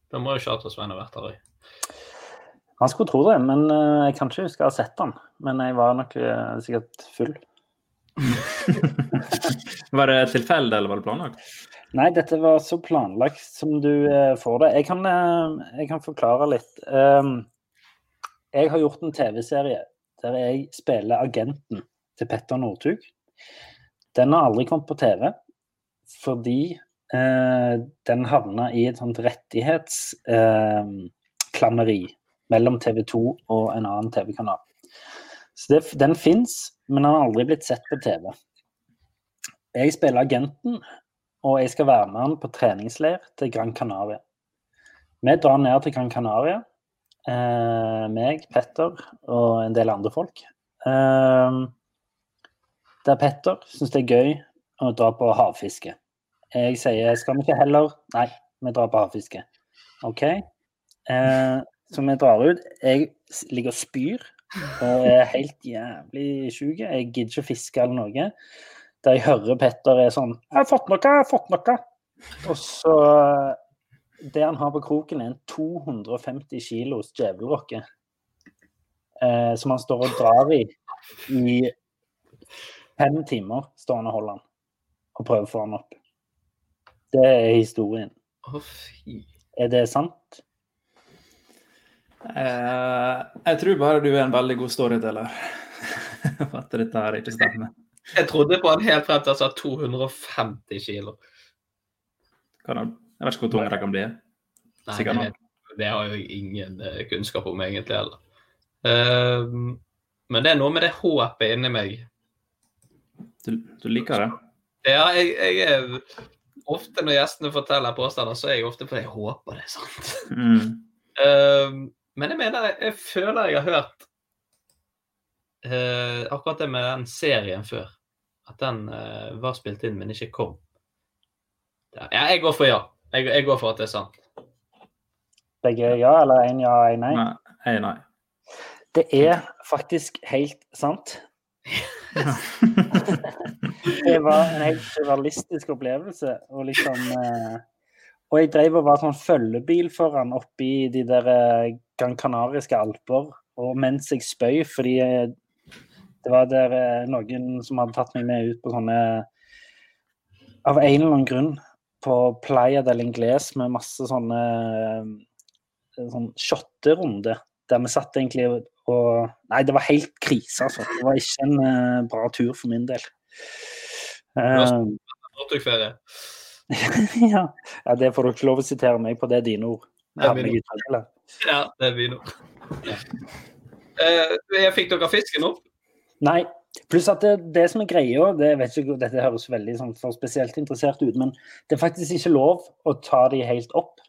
Da må jo Charter-Svein ha vært der òg. Han skulle tro det, men eh, jeg kan ikke huske å ha sett han. Men jeg var nok eh, sikkert full. (laughs) Var det tilfeldig, eller var det planlagt? Nei, dette var så planlagt som du eh, får det. Jeg kan, jeg kan forklare litt. Um, jeg har gjort en TV-serie der jeg spiller agenten til Petter Northug. Den har aldri kommet på TV fordi eh, den havna i et sånt rettighetsklammeri mellom TV 2 og en annen TV-kanal. Så det, den fins, men den har aldri blitt sett på TV. Jeg spiller agenten, og jeg skal være med han på treningsleir til Gran Canaria. Vi drar ned til Gran Canaria, eh, meg, Petter og en del andre folk. Eh, der Petter syns det er gøy å dra på havfiske. Jeg sier skal vi ikke heller Nei, vi drar på havfiske. OK? Eh, så vi drar ut. Jeg ligger og spyr og er helt jævlig sjuk. Jeg gidder ikke å fiske eller noe der jeg hører Petter er sånn 'Jeg har fått noe, jeg har fått noe'. Og så Det han har på kroken, er en 250 kilos djevelrokke. Eh, som han står og drar i i fem timer. står han og holder den og prøver å få den opp. Det er historien. Å, fy. Er det sant? Eh, jeg tror bare du er en veldig god storyteller. (laughs) At dette her ikke stemmer. Jeg trodde på han helt frem til han sa 250 kilo. Kan han? jeg vet ikke hvor tung det kan bli. Nei, det, det har jo ingen eh, kunnskap om egentlig heller. Ehm, men det er noe med det håpet inni meg. Du, du liker det? Ja, jeg, jeg er Ofte når gjestene forteller påstander, så er jeg ofte på det jeg håper det er sant. Mm. uh, men jeg mener, jeg, føler jeg har hørt uh, akkurat det med den serien før. At den uh, var spilt inn, men ikke kom. Ja, jeg går for ja. Jeg, jeg går for at det er sant. Begge ja, eller én ja, én nei? Nei, nei. nei. Det er faktisk helt sant. (laughs) (laughs) det var en helt surrealistisk opplevelse. Og liksom eh, Og jeg drev og var sånn følgebil for han oppe de der eh, Gran Canariske alper. Og mens jeg spøy, fordi eh, det var der noen som hadde tatt meg med ut på sånne Av en eller annen grunn på Playa del Ingles med masse sånne sånn shotterunde. Der vi satt egentlig og Nei, det var helt krise, altså. Det var ikke en bra tur for min del. Eh, Northug-ferie. (laughs) ja. ja, det får du ikke lov å sitere meg på, det er dine ord. Det er Ja, mine ord. Ja, det er vi ord. Eh, jeg fikk dere fisken opp? Nei. Pluss at det, det som er greia, det vet ikke, dette høres veldig sånn for spesielt interessert ut, men det er faktisk ikke lov å ta de helt opp.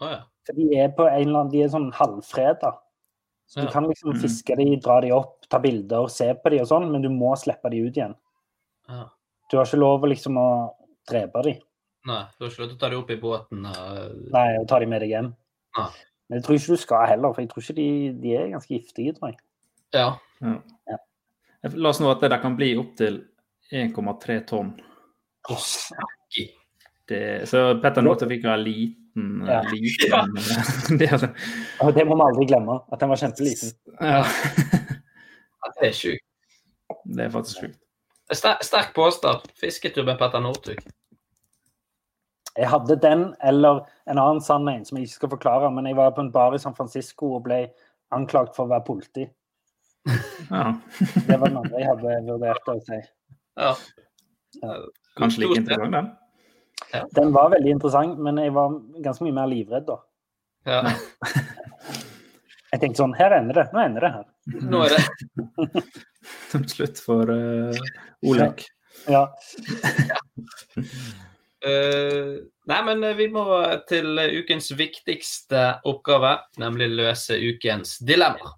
Oh, ja. For de er på en eller annen, de er sånn halvfreda. Så du kan liksom Mm. fiske de, dra de opp, ta bilder, se på de og sånn, men du må slippe de ut igjen. ja. Du har ikke lov liksom å drepe dem. Nei, du har ikke lov til å ta dem opp i båten. og- Nei, og ta dem med deg hjem. Nei. Men jeg tror ikke du skal heller, for jeg tror ikke de, de er ganske giftige, tror jeg. Ja. ja. La oss nå at det der kan bli opptil 1,3 tonn. Snakke. Det, så Petter Northug fikk jo en liten, Ja. liten (laughs) det, altså- Og det må vi aldri glemme, at den var kjempeliten. ja. (laughs) Ja, Det er sjukt. Det er faktisk sjukt. Ster sterk påstand. Fisketur med Petter Northug. Jeg hadde den, eller en annen sann en som jeg ikke skal forklare, men jeg var på en bar i San Francisco og ble anklagt for å være politi. Ja. Det var den andre jeg hadde vurdert å si. Ja. Kanskje like interessant, den. Den var veldig interessant, men jeg var ganske mye mer livredd da. Ja. Jeg tenkte sånn, her ender det. Nå ender det her. Nå er det (laughs) Slutt for uh, Olek. Ja. (laughs) Eh, Nei, men eh, vi må til eh, ukens viktigste oppgave, nemlig løse ukens dilemmaer.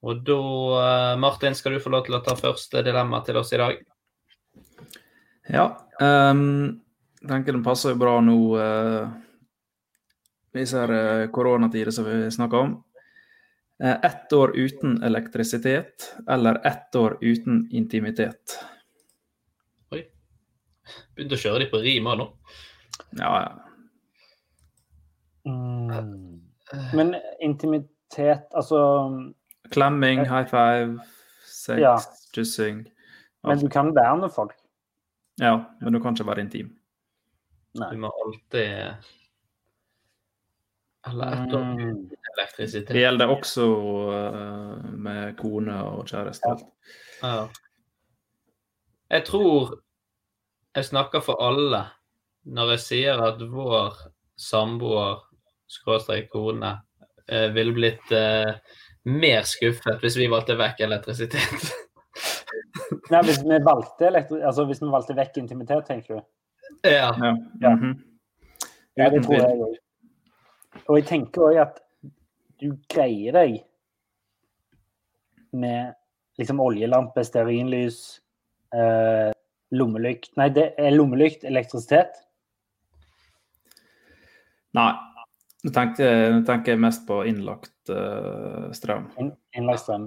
Og da, uh, Martin, skal du få lov til å ta første dilemma til oss i dag. Ja. Um, tenker den passer jo bra nå uh, disse uh, koronatider som vi snakker om. Uh, ett år uten elektrisitet eller ett år uten intimitet. Oi. Begynte å kjøre de på rim nå. Ja, ja. Mm. Men intimitet, altså Klemming, high five, sex, Ja. kyssing. Men du kan være med folk. Ja, men du kan ikke være intim. Du må alltid Eller etter Mm. elektrisitet. Det gjelder også uh, med kone og kjæreste. Ja. Jeg tror jeg snakker for alle når jeg sier at vår samboer, skråstrek kone, uh, ville blitt uh, mer skuffet hvis vi valgte vekk elektrisitet. Nei, hvis vi valgte, elektri altså, hvis vi valgte vekk intimitet, tenker du? ja. Ja. Mm -hmm. Ja, det tror jeg òg. Og jeg tenker òg at du greier deg med liksom oljelampe, stearinlys, eh, lommelykt Nei, det er lommelykt, elektrisitet. Nei. Nå tenker, jeg- mest på innlagt uh, strøm. In, Innlagt strøm.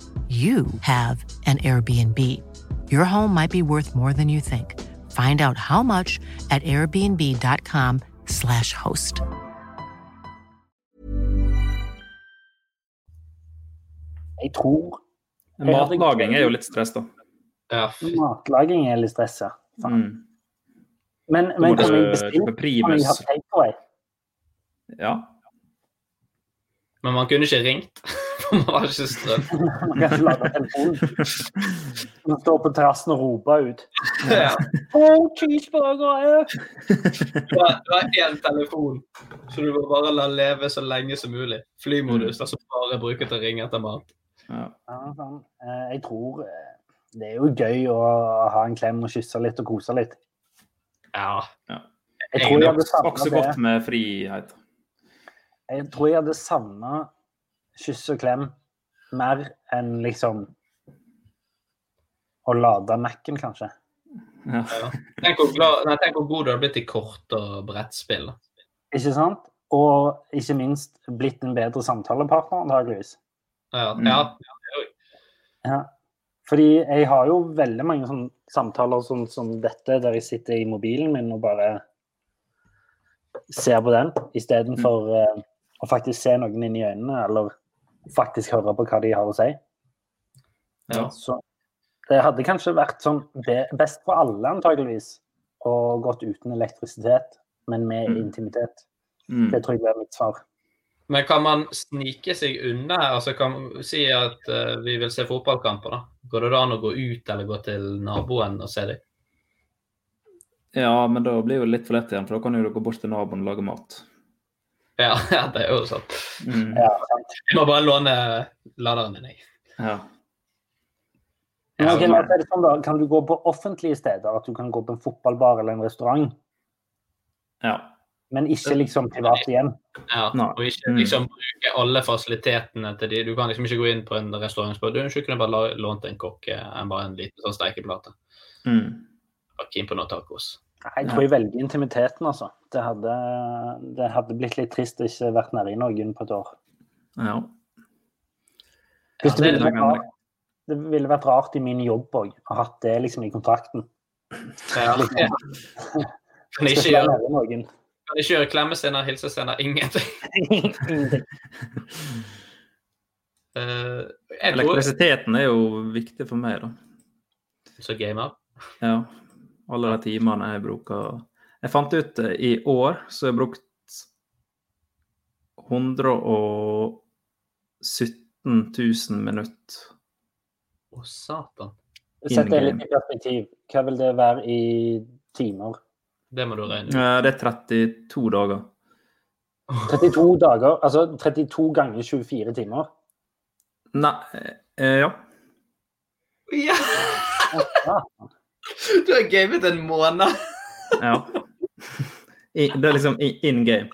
you have an Airbnb. Your home might be worth more than you think. Find out how much at airbnb.com/slash host. Jeg tror Matlaging er jo litt stress, da. Matlaging er litt stress, ja. Mm. Men, men kan jeg bestille? Kan primus. jeg ha takeaway? Ja. Men man kunne ikke ringt, (laughs) for man (laughs) har ikke strøm. Man kan ikke lade telefonen. Man står på terrassen og roper ut. Ja. Oh, cheeseburger! Du har, du har én telefon, så du må bare la leve så lenge som mulig. Flymodus, altså bare bruke til å ringe etter mat. Ja, sånn. Eh, Jeg tror eh, det er jo gøy å ha en klem og kysse litt og kose litt. Ja. Jeg tror jeg hadde savnet det. det. godt med frihet. Jeg tror jeg hadde savna kyss og klem mer enn liksom å lade Mac-en, kanskje. Ja. Tenk, hvor glad, nei, tenk hvor god du hadde blitt i kort og brettspill. Ikke sant? Og ikke minst blitt en bedre samtalepartner, antageligvis. Ja, Mm. ja, ja, Ja. Fordi jeg har jo veldig mange sånne samtaler som, som dette, der jeg sitter i mobilen min og bare ser på den, istedenfor uh, å faktisk se noen inn i øynene, eller faktisk høre på hva de har å si. Ja. Så det hadde kanskje vært sånn best for alle, antageligvis, å gått uten elektrisitet, men med Mm. intimitet. Mm. Det tror jeg er mitt svar. Men kan man snike seg unna? Altså kan man si at uh, vi vil se fotballkamper, da. Går det da an å gå ut eller gå til naboen og se dem? Ja, men da blir det litt for lett igjen, for da kan jo du gå bort til naboen og lage mat. Ja, (laughs) ja, det er jo sånn. Mm. Jeg må bare låne laderen din, jeg. Ja. Men Ja, men- la det sånn da, Kan du gå på offentlige steder? At du kan gå på en fotballbar eller en restaurant? Ja. Men ikke liksom privat igjen? Ja, og ikke liksom bruke alle fasilitetene til de. Du kan liksom ikke gå inn på en restaurant og spørre du, kunne bare lånt en kokke enn bare en liten sånn stekeplate. Mm. Var keen på noe tacos. Jeg tror jeg velger intimiteten, altså. Det hadde, det hadde blitt litt trist å ikke vært nede i noen på et år. ja. Hvis det, det ville vært det. rart, det ville vært rart i min jobb òg, å ha hatt det liksom i kontrakten. Ja. Liksom, Kan ikke gjøre, kan ikke gjøre klemmescener, hilsescener, ingenting. Ingenting. (laughs) Eh, Elektrisiteten er jo viktig for meg, da. som gamer. Ja. Alle de timene jeg bruker Jeg fant ut eh, i år så har jeg brukt 117 000 minutter. Å, satan. Sett det litt i perspektiv. Hva vil det være i timer? Det må du regne ut. Det er 32 dager. 32 dager, altså 32 ganger 24 timer. Nei eh, Ja. Ja! Ja. (laughs) Du har gamet en måned! ja. I, det er liksom in game.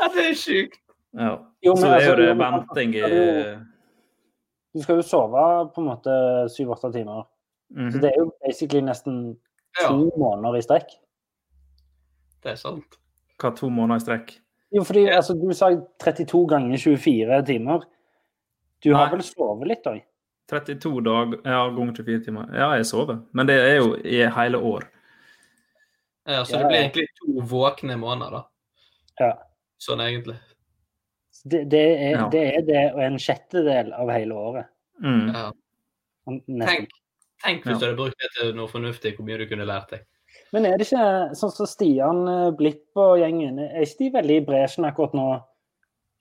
Ja, det er sjukt. Ja. Jo, men så det er altså, jo det venting i altså, Du skal jo sove på en måte 7-8 timer. Mhm. Så det er jo basically nesten to måneder i strekk. Det er sant. Hva, to måneder i strekk? Jo, fordi altså, du sa 32 ganger 24 timer. Du har vel sovet litt òg? 32 dager ja, ganger 24 timer. Ja, jeg sover. Men det er jo i hele år. Ja, så det blir egentlig to våkne måneder, da. Ja. Sånn egentlig. Det, det, er, Ja. det er det og en sjettedel av hele året. Mm. Ja. Tenk, tenk hvis Ja. du hadde brukt det til noe fornuftig, hvor mye du kunne lært deg. Men er det ikke sånn som Stian eh, Blipp og gjengen, er ikke de veldig i bresjen akkurat nå?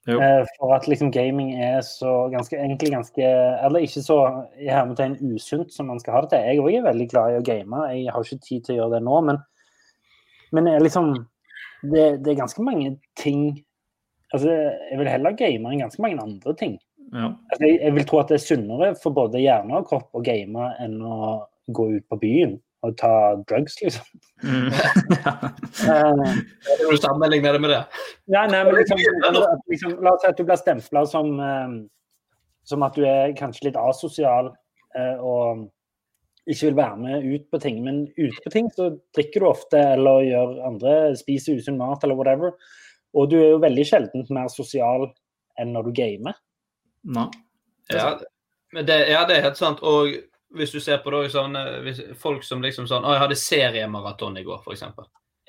Eh, for at liksom gaming er så ganske, egentlig ganske Eller ikke så i hermetegn usunt som man skal ha det til. Jeg òg er veldig glad i å game. Jeg har ikke tid til å gjøre det nå, men, men er liksom det, det er ganske mange ting Altså, jeg vil heller game enn ganske mange andre ting. Ja. Altså, jeg, jeg vil tro at det er sunnere for både hjerne og kropp å game enn å gå ut på byen og ta drugs, liksom. Mm. (laughs) Eh, Kan du sammenligne det med det? Nei, nei, men liksom, liksom, La oss si at du blir stempla som, eh, som at du er kanskje litt asosial eh, og ikke vil være med ut på ting. Men ute på ting så drikker du ofte eller gjør andre, spiser usunn mat eller whatever. Og du er jo veldig sjelden mer sosial enn når du gamer. Nei. Ja, men det, ja, det er helt sant. Og hvis du ser på det, sånn, eh, hvis, folk som liksom sånn Å, jeg hadde seriemaraton i går, f.eks.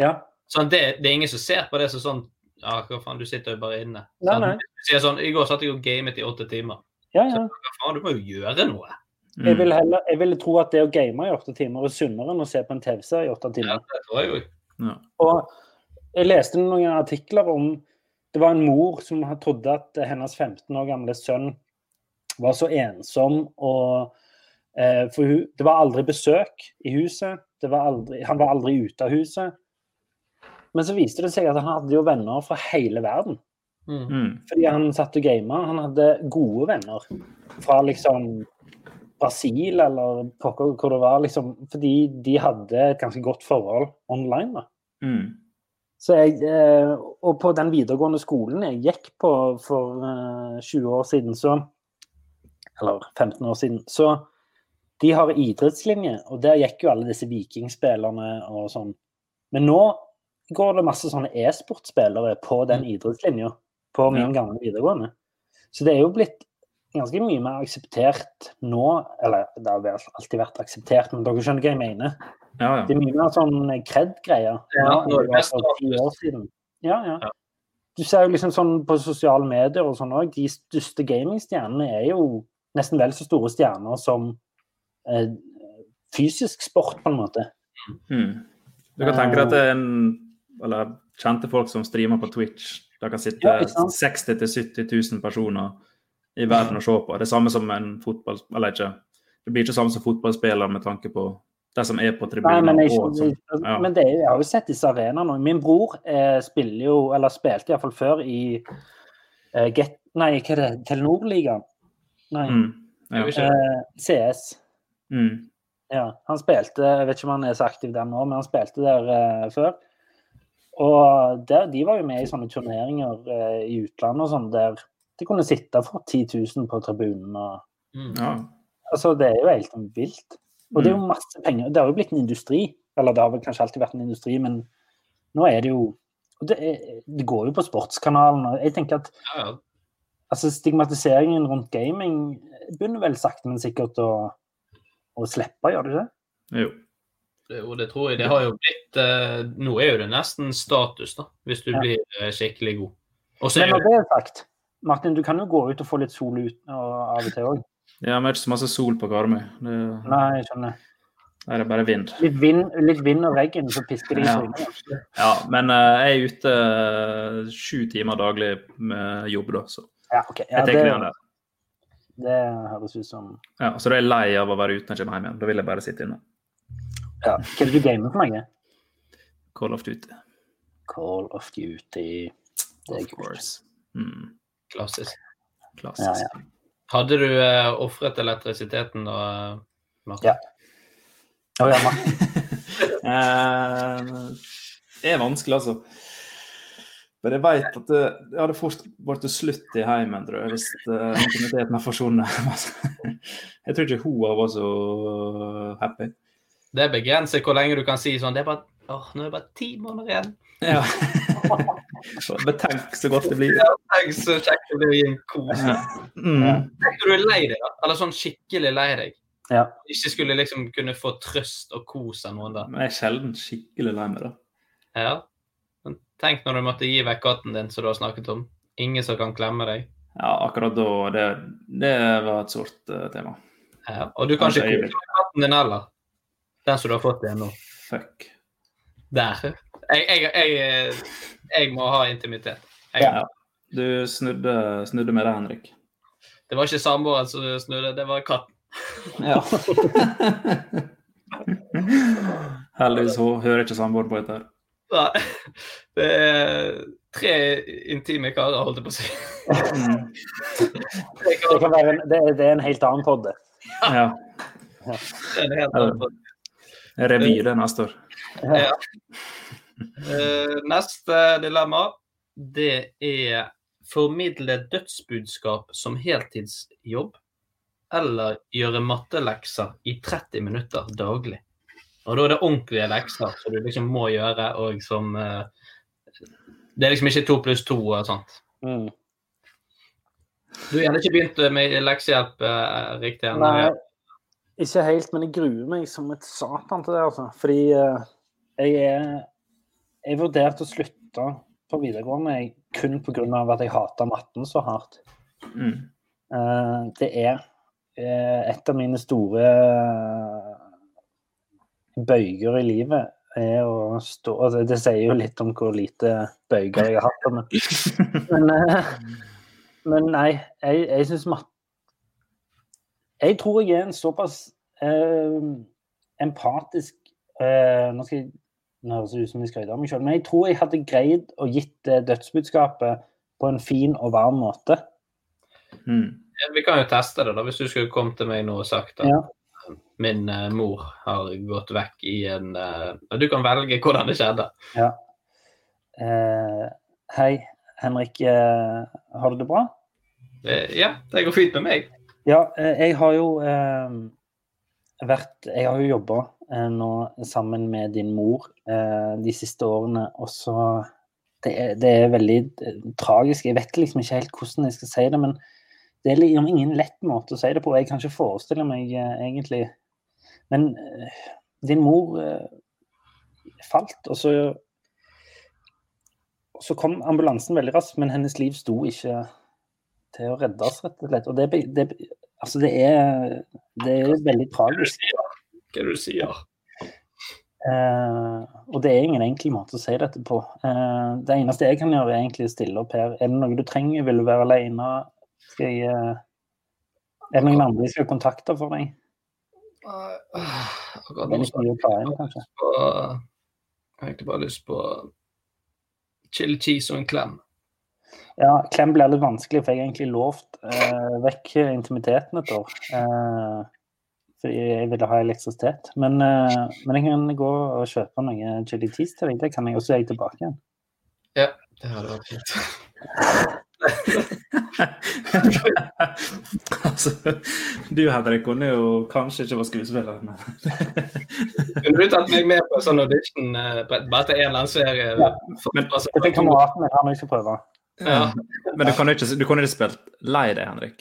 Ja. Sånn, det, det er ingen som ser på det som sånn Ja, hva faen, du sitter jo bare inne. Nei, Sånn, nei. Du sier sånn, I går satt jeg og gamet i åtte timer. Ja, ja. Hva faen, du må jo gjøre noe. Mm. Jeg vil, heller, jeg vil tro at det å game i åtte timer er sunnere enn å se på en TV-serie i åtte timer. Ja, det tror jeg jo. Ja. Og jeg leste noen artikler om Det var en mor som trodde at hennes 15 år gamle sønn var så ensom og For hun, det var aldri besøk i huset. Det var aldri, han var aldri ute av huset. Men så viste det seg at han hadde jo venner fra hele verden. Mm. Fordi han satt og gama. Han hadde gode venner fra liksom Brasil eller pokker hvor det var, liksom. Fordi de hadde et ganske godt forhold online. da. Mm. Så jeg, eh, og på den videregående skolen jeg gikk på for eh, 20 år siden, så Eller 15 år siden. Så de har idrettslinje, og der gikk jo alle disse vikingspillerne og sånn. Men nå går det masse sånne e-sportspillere på den idrettslinja på min Ja. gamle videregående. Så det er jo blitt ganske mye mer akseptert nå. Eller det har alltid vært akseptert, men dere skjønner hva jeg mener. Ja, ja. Det er mye mer sånn kred-greier Ja, det var for ti år siden. Ja, ja. Du ser jo liksom sånn på sosiale medier og sånn òg, de største gamingstjernene er jo nesten vel så store stjerner som fysisk sport, på en måte. Mm. Du kan tenke deg at det er en Eller kjente folk som streamer på Twitch. Der kan sitte Ja, 60 000-70 000 personer i verden og se på. Det er samme som en fotball... Eller ikke. Det blir ikke samme som fotballspiller med tanke på det som er på Nei, tribunen. men, jeg, og. Ja. men det, jeg har jo sett disse arenaene. Min bror eh, spiller jo, eller spilte iallfall før i eh, Get... Nei, hva er det? Telenor-ligaen? Nei. Mm. Ja. Eh, CS. Mm. Ja, han spilte Jeg vet ikke om han er så aktiv der nå, men han spilte der eh, før. Og der, de var jo med i sånne turneringer eh, i utlandet og sånn, der de kunne sitte for 10 000 på tribunen. Og, Mm. ja. altså, det er jo helt vilt. Og det er Mm. jo masse penger. Det har jo blitt en industri. Eller det har vel kanskje alltid vært en industri, men nå er det jo og det, er, det går jo på sportskanalen. og jeg tenker at Ja, ja. altså, stigmatiseringen rundt gaming begynner vel sakte, men sikkert å, å slippe, gjør det ikke? Jo. Det, og det tror jeg. Det har jo blitt eh, Nå er jo det nesten status, da, hvis du Ja. blir eh, skikkelig god. Også Men når jo det er sagt, Martin, du kan jo gå ut og få litt sol ut og, av og til òg. Ja, vi har ikke så masse sol på Karmøy. Det... Nei, jeg skjønner. Der er det bare vind. Litt vind, litt vind og regn, så pisker det i Ja. men uh, jeg er ute eh, sju timer daglig med jobb, da, så Ja, ok. Ja, jeg tenker det, meg der. Det høres ut som Ja, så du er lei av å være ute når jeg kommer hjem igjen. Da vil jeg bare sitte inne. ja. Hva er det du gamer for noe? Call of Duty. Call of Duty. Det er Of course. Mm, Klassisk. klassisk. Ja, ja. Hadde du uh, ofret elektrisiteten da, Martin? Ja. Å, ja, Martin. (laughs) Eh, det er vanskelig, altså. Men jeg vet at det, det hadde fort blitt slutt i heimen, tror jeg, hvis uh, intimiteten hadde forsvunnet. (laughs) jeg tror ikke hun var vært så happy. Det begrenser hvor lenge du kan si sånn Det er bare åh, nå er det bare ti måneder igjen. Ja. (laughs) Men tenk så godt det blir. Ja, tenk så kjekt det blir å gi en kos. Ja. Mm. Tenk når du er lei deg, da. Eller sånn skikkelig lei deg. Ja. Ikke skulle liksom kunne få trøst og kos av noen da. Men jeg er sjelden skikkelig lei meg, da. Ja. Tenk når du måtte gi vekk katten din som du har snakket om. Ingen som kan klemme deg. Ja, akkurat da Det, det var et sort uh, tema. Ja. Og du kan ikke kose katten din heller. Den som du har fått igjen nå. Fuck. Der. Jeg, jeg, jeg, jeg må ha intimitet. Ja. Du snudde, snudde med det, Henrik. Det var ikke samboeren som snudde, det var katten. Ja. (laughs) Heldigvis hun hører ikke samboeren på dette. Nei, (laughs) Det er tre intime karer, holdt jeg på å si. (laughs) Det, kan være en, det, er, det er en helt annen podd. det. Ja. det er en helt annen podd. Revy det neste år. Ja. Eh, Neste dilemma, det er formidle dødsbudskap som heltidsjobb, eller gjøre mattelekser i 30 minutter daglig. Og da er det ordentlige lekser som du liksom må gjøre, og som eh, Det er liksom ikke to pluss to og sånt. Mm. Du har gjerne ikke begynt med leksehjelp eh, riktig ennå? Nei, ikke helt, men jeg gruer meg som et satan til det. altså. Fordi eh, jeg er Jeg vurderte å slutte på videregående jeg, kun pga. at jeg hata matten så hardt. Mm. Eh, det er et av mine store bøyger i livet er å stå altså, det, det sier jo litt om hvor lite bøyger jeg har hatt. Men, (laughs) men, eh, men nei, jeg, jeg syns matte Jeg tror jeg er en såpass eh, empatisk eh, Nå skal jeg nå høres det ut som jeg skryter av meg sjøl, men jeg tror jeg hadde greid å gitt det dødsbudskapet på en fin og varm måte. Mm. Vi kan jo teste det, da, hvis du skulle kommet til meg nå og sagt at Ja. Min eh, mor har gått vekk i en eh, og Du kan velge hvordan det skjedde. Ja. Eh, hei, Henrik. Eh, har du det bra? Eh, ja, det går fint med meg. Ja, jeg har jo eh, vært Jeg har jo jobba nå sammen med din mor de siste årene, og så det det er veldig tragisk. Jeg vet liksom ikke helt hvordan jeg skal si det, men det er liksom ingen lett måte å si det på. Jeg kan ikke forestille meg eh, egentlig Men eh, din mor eh, falt, og så så kom ambulansen veldig raskt, men hennes liv sto ikke til å reddes, rett og slett. Og det, det, altså det, er, det er veldig tragisk. Hva er det du sier? Uh, og det er ingen enkel måte å si dette på. Uh, det eneste jeg kan gjøre, er egentlig å stille opp her. Er det noe du trenger? Vil du være alene? Skal jeg eh, Er det noen andre jeg skal kontakte for deg? Akkurat er nå på Jeg har egentlig bare lyst på chili cheese og en klem. Ja, klem blir litt vanskelig, for jeg har egentlig lovt eh, vekk intimiteten et år. Eh, fordi jeg ville ha elektrisitet. Men, eh, men jeg kan gå og kjøpe noe chili cheese til deg. Det kan jeg også gi tilbake igjen. Ja, det hadde vært fint. (laughs) altså, du Henrik kunne jo kanskje ikke vært skuespiller, men (laughs) Kunne du tatt meg med på en sånn audition eh, på- bare til en eller annen serie? Men- Altså, jeg er kameraten min, han vil ikke prøvd. ja. Men du kunne ikke, du kunne ikke spilt lei deg, Henrik.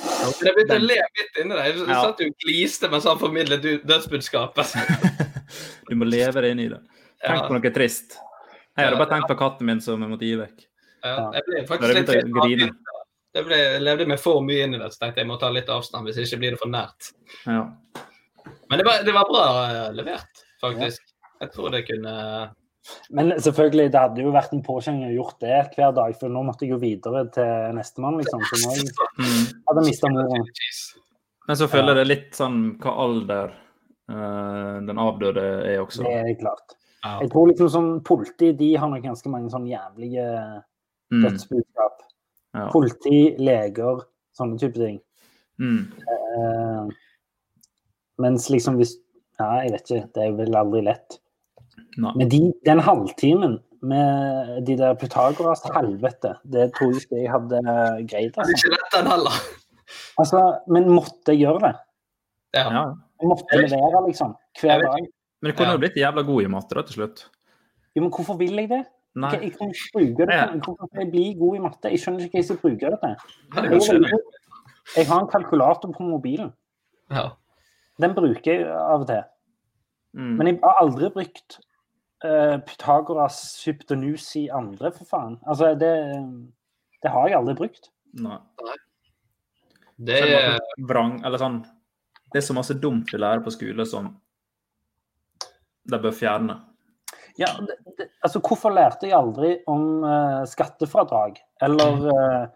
Jeg begynte å le midt inni deg. Du Ja. satt jo og gliste mens han formidlet du- dødsbudskapet. (laughs) Du må leve deg inn i det. Tenk Ja. på noe trist. Jeg hadde bare tenkt på katten min som jeg måtte gi vekk. Ja, jeg ble faktisk litt grine. Det ble, jeg levde meg for mye inn i det, så tenkte jeg må ta litt avstand, hvis ikke blir det for nært. Ja. Men det var, det var bra eh, levert, faktisk. Jeg tror det kunne Men selvfølgelig, det hadde jo vært en påkjenning å gjort det hver dag, for nå måtte jeg jo videre til nestemann, liksom. Så nå (laughs) Mm. hadde jeg mista moren. Men så føler jeg det litt sånn hva alder eh, den avdøde er også. Det er klart. Jeg tror liksom sånn politi, de har nok ganske mange sånn jævlige Mm. dødsbudskap. Ja. Politi, leger, sånne type ting. Mm. Eh, mens liksom hvis Ja, jeg vet ikke. Det er vel aldri lett. Nei. Men de, den halvtimen med de der Pythagoras helvete, det tror jeg ikke jeg hadde greid. Det er Altså. ikke lett, den heller. altså, men måtte jeg gjøre det? Ja. Ja. Jeg måtte levere, liksom. Hver dag. Men du kunne jo blitt jævla god i matte da, til slutt. Jo, men hvorfor vil jeg det? Nei. Jeg, kan ikke bruke det. Jeg bli god i matte? Jeg skjønner ikke hva jeg skal bruke det til. Jeg, jeg. har en kalkulator på mobilen. Ja. Den bruker jeg av og til. Mm. Men jeg har aldri brukt uh, Pythagoras hyptenus i andre, for faen. Altså, det, det har jeg aldri brukt. Nei. Det er vrang, eller sånn Det er så masse dumt vi lærer på skole som de bør fjerne. Ja, det, det, altså, hvorfor lærte jeg aldri om uh, skattefradrag? Eller uh,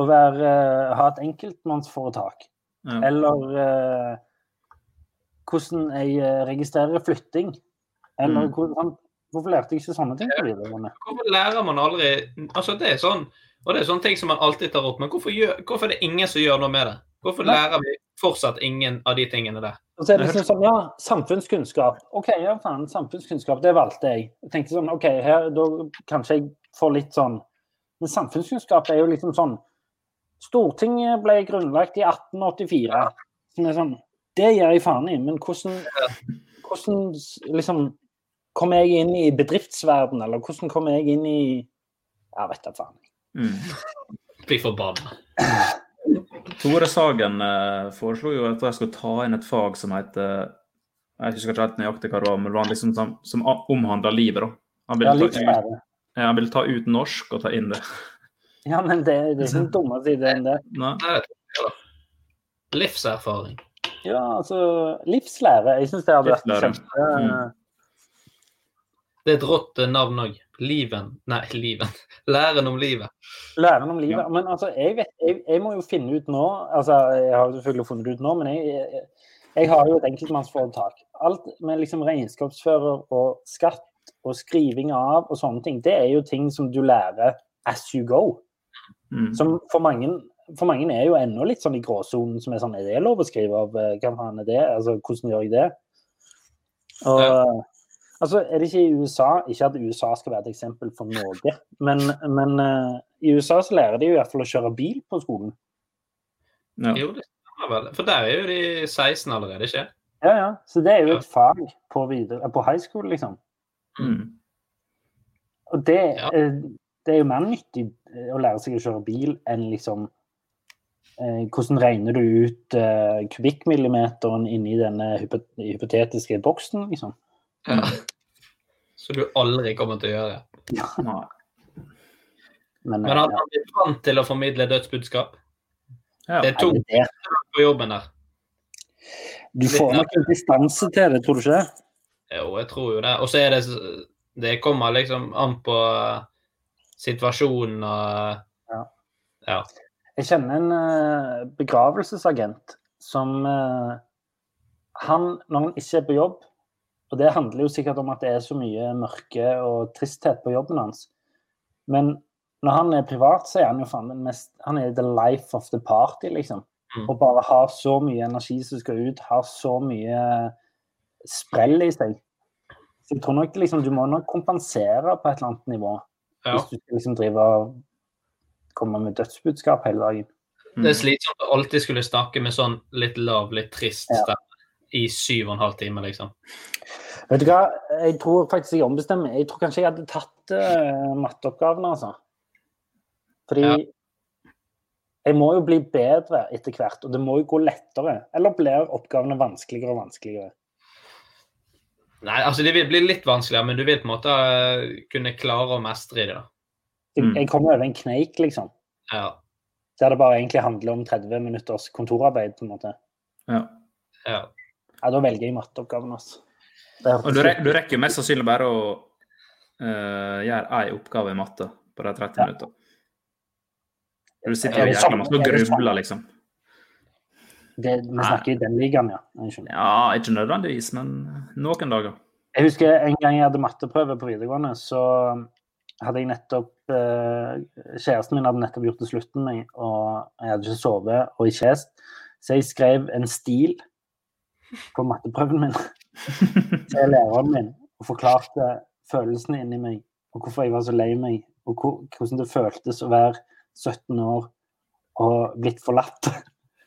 å være, uh, ha et enkeltmannsforetak? Ja. Eller hvordan jeg registrerer flytting? Eller Mm. hvordan, hvorfor lærte jeg ikke sånne ting videregående? Hvorfor lærer man aldri Altså, det er sånn Og det er sånne ting som man alltid tar opp, men hvorfor, gjør, hvorfor er det ingen som gjør noe med det? Hvorfor lærer vi fortsatt ingen av de tingene der? Og så er det liksom sånn, ja, samfunnskunnskap. OK, ja faen, samfunnskunnskap, det valgte jeg. Jeg tenkte sånn, OK, her, da kanskje jeg får litt sånn Men samfunnskunnskap er jo liksom sånn Stortinget ble grunnlagt i 1884. Som er sånn Det gir jeg faen i, men hvordan, hvordan liksom Kommer jeg inn i bedriftsverden, eller hvordan kommer jeg inn i Ja, vet da faen. Mm. Blir forbanna. (clears throat) Tore Sagen eh, foreslo jo at jeg skulle ta inn et fag som heter Jeg husker ikke helt nøyaktig hva det var, men det var liksom som, som omhandla livet. da. Han ville ja, ta, ut, ja, han ville ta ut norsk og ta inn det. Ja, men det, (laughs) det er ikke dumme sider enn det. Nei. Livserfaring. Ja, altså Livslære. Jeg syns det hadde vært kjempe Mm. Det er et rått eh, navn òg. Liven Nei, liven. (laughs) Læren om livet. Læren om livet. Men altså, jeg, vet, jeg, jeg må jo finne ut nå altså, Jeg har jo selvfølgelig funnet det ut nå, men jeg, jeg, har jo et enkeltmannsforetak. Alt med liksom regnskapsfører og skatt og skriving av og sånne ting, det er jo ting som du lærer as you go. Mm. Som for mange, for mange er jo ennå litt sånn i gråsonen, som er sånn Er det lov å skrive av? eh, Hva faen er det? Altså, hvordan gjør jeg det? Og Altså, er det ikke i USA Ikke at USA skal være et eksempel for Norge, men, men uh, i USA så lærer de jo i hvert fall å kjøre bil på skolen. Ja. Jo, det stemmer vel. For der er jo de 16 allerede, ikke? Ja, ja. Så det er jo et fag på, videre, på high school, liksom. Mm. Og det, eh, det er jo mer nyttig eh, å lære seg å kjøre bil enn liksom eh, Hvordan regner du ut eh, kubikkmillimeteren inni denne hypotetiske boksen, liksom? Ja. Så du aldri kommer til å gjøre det. Nei. Men, Men han har blitt vant til å formidle dødsbudskap. Ja. Det Er det det? på jobben der. Du får nok en distanse til det, tror du ikke det? Jo, jeg tror jo det. Og så er det Det kommer liksom an på eh, situasjonen og Ja. Ja. Jeg kjenner en eh, begravelsesagent som eh, Han, når han ikke er på jobb Og det handler jo sikkert om at det er så mye mørke og tristhet på jobben hans. Men når han er privat, så er han jo faen den mest Han er the life of the party, liksom. Mm. Og bare har så mye energi som skal ut, har så mye sprell i seg. Så jeg tror nok liksom, du må nok kompensere på et eller annet nivå. Ja. Hvis du liksom driver og kommer med dødsbudskap hele dagen. Det er slitsomt å alltid skulle snakke med sånn litt lav, litt trist Ja. I syv og en halv time, liksom. Vet du hva, jeg tror faktisk jeg ombestemmer. Jeg tror kanskje jeg hadde tatt uh, matteoppgavene, altså. Fordi Ja. jeg må jo bli bedre etter hvert, og det må jo gå lettere. Eller blir oppgavene vanskeligere og vanskeligere? Nei, altså det vil bli litt vanskeligere, men du vil på en måte eh, kunne klare å mestre i det, da. Jeg, jeg kommer over en kneik, liksom. Ja. Der det bare egentlig handler om 30 minutters kontorarbeid, på en måte. Ja. ja. Ja, da velger jeg matteoppgaven, altså. Og du, rekker, du rekker mest sannsynlig bare å uh, gjøre én oppgave i matte på de 30 minuttene. Du sitter i jækla masse og grubler, liksom. det, vi snakker i den ligaen, ja. Ja, ikke nødvendigvis, men noen dager. Jeg husker en gang jeg hadde matteprøve på videregående, så hadde jeg nettopp eh, Kjæresten min hadde nettopp gjort det slutten, og jeg hadde ikke sovet og ikke lest. Så jeg skrev en stil på matteprøven min til læreren min og forklarte følelsene inni meg, og hvorfor jeg var så lei meg, og hvordan det føltes å være 17 år og blitt forlatt.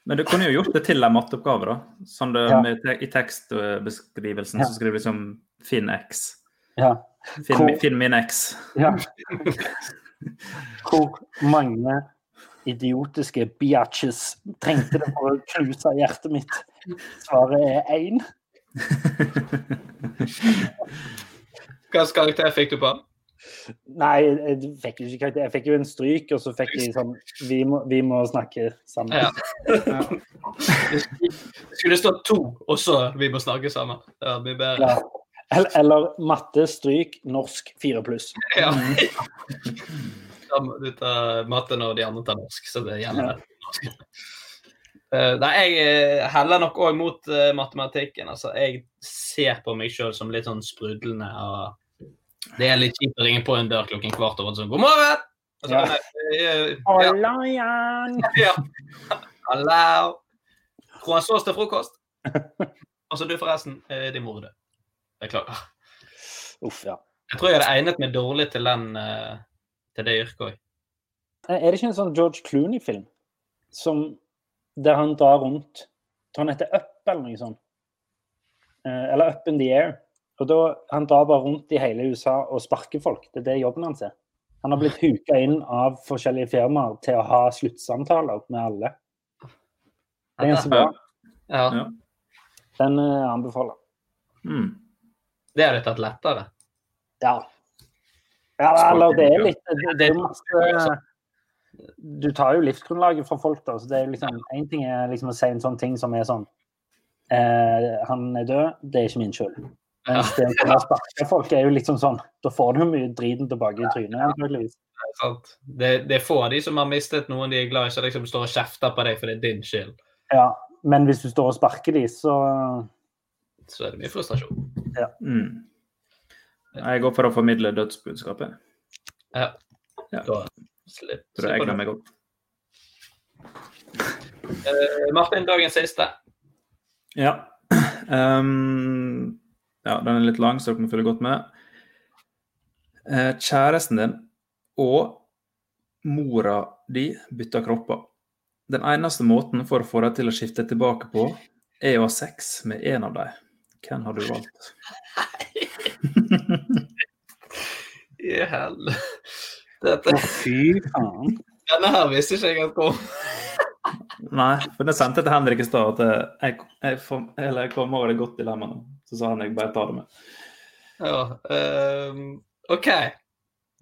Men du kunne jo gjort det til en matteoppgave, da. Sånn det, Ja. med, I tekstbeskrivelsen Ja. så skriver du liksom 'finn x'. Ja. Finn, Hvor- finn min x. Ja. (laughs) Hvor mange idiotiske biatches trengte det for å knuse hjertet mitt? Svaret er én. Hva karakter fikk du på? Nei, jeg fikk ikke karakter. Jeg fikk jo en stryk, og så fikk jeg sånn Vi må, vi må snakke sammen. Ja. Det skulle stått to, og så vi må snakke sammen. Det hadde blitt bedre. Ja. Eller, eller matte, stryk, norsk fire pluss. Ja. (laughs) Du tar matte når de andre tar norsk, så det gjelder. norsk. Uh, nei, jeg eh, heller nok òg mot uh, matematikken. Altså, jeg ser på meg sjøl som litt sånn sprudlende. og Det er litt kjipt å ringe på en dør klokken kvart over sånn God morgen! (laughs) Og så, Ja. Hallo! Croissants til frokost. Altså, du forresten, Uh, din mor er død. Beklager. Uff, ja. Jeg tror jeg hadde egnet meg dårlig til den eh, til det yrket òg. Er det ikke en sånn George Clooney-film som der han drar rundt han heter Up, eller noe sånt. Eh, eller Up in the Air. Og da Han drar bare rundt i hele USA og sparker folk. Det er det jobben hans er. Han har blitt huka inn av forskjellige firmaer til å ha sluttsamtaler med alle. Det er ganske bra. Ja. Den eh, anbefaler. Mm. Det hadde tatt lettere. Ja. Ja, eller det er litt Det, det er jo masse Du tar jo livsgrunnlaget fra folk, da. Så det er jo liksom Én ting er liksom å si en sånn ting som er sånn eh, Han er død, det er ikke min skyld. Mens det å sparke folk er jo liksom sånn Da får du jo mye driten tilbake i trynet, antakeligvis. Det, det er få av de som har mistet noen de er glad i, som liksom står og kjefter på deg for det er din skyld. Ja. Men hvis du står og sparker de, så Så er det mye frustrasjon. Ja. Mm. Jeg går for å formidle dødsbudskapet. Ja. Ja. Da slipper Tror jeg egner meg opp. Uh, Martin, dagens siste. Ja. Um, ja, den er litt lang, så dere må følge godt med. Uh, kjæresten din og mora di bytter kropper. Den eneste måten for å få dem til å skifte tilbake på, er å ha sex med en av dem. Hvem har du valgt? I helvete. Fy faen. Denne her visste ikke jeg at kom. Nei, for det sendte jeg til Henrik i stad. at Jeg, jeg, får- eller jeg kom over det godt dilemma nå. Så sa han jeg bare tar det med. Ja, um, OK.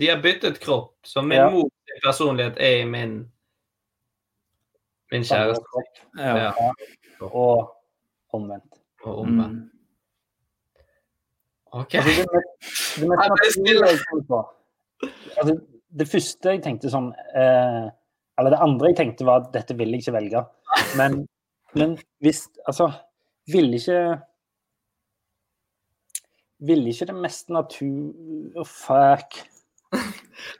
De har byttet kropp, så min Ja. mors personlighet er i min min kjæreste. Ja. Ja. Og omvendt. Og omvendt. Mm. OK. Altså, det, mest- det, mest det altså, Det første jeg tenkte sånn eh, Eller det andre jeg tenkte, var at dette vil jeg ikke velge. Men, men hvis Altså, ville ikke Ville ikke det mest natur... Oh, fuck.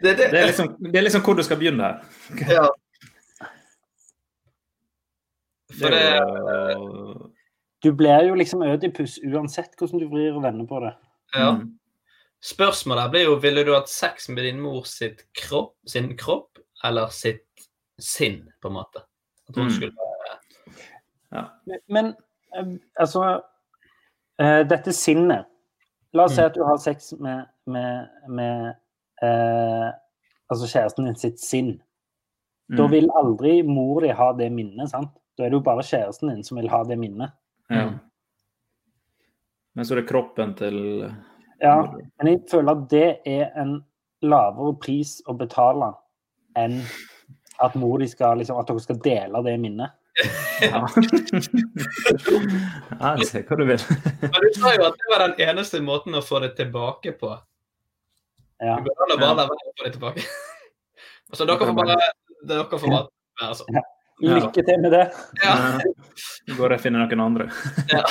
Det, det, Det, er liksom, det er liksom hvor du skal begynne her. ja. Det For det, jo Du blir jo liksom Ødipus uansett hvordan du vrir og vender på det. ja. Mm. Spørsmålet blir jo ville du hatt sex med din mor sitt kropp, sin kropp eller sitt sinn, på en måte? At hun Mm. skulle Men, men eh, altså eh, Dette sinnet La oss si Mm. at du har sex med, med, med eh, altså kjæresten din sitt sinn. Da Mm. vil aldri mor di ha det minnet, sant? Da er det jo bare kjæresten din som vil ha det minnet. Ja. Mm. Men så er det kroppen til Ja, men jeg føler at det er en lavere pris å betale enn at mor de skal liksom, at dere skal dele det minnet. Ja. ja, (laughs) se hva du vil. (laughs) Men du sa jo at det var den eneste måten å få det tilbake på. Ja. Du bør bare la være å få det tilbake. (laughs) Altså, dere får bare dere får bare være sånn. Lykke til med det. Ja. Går jeg og finner noen andre. ja.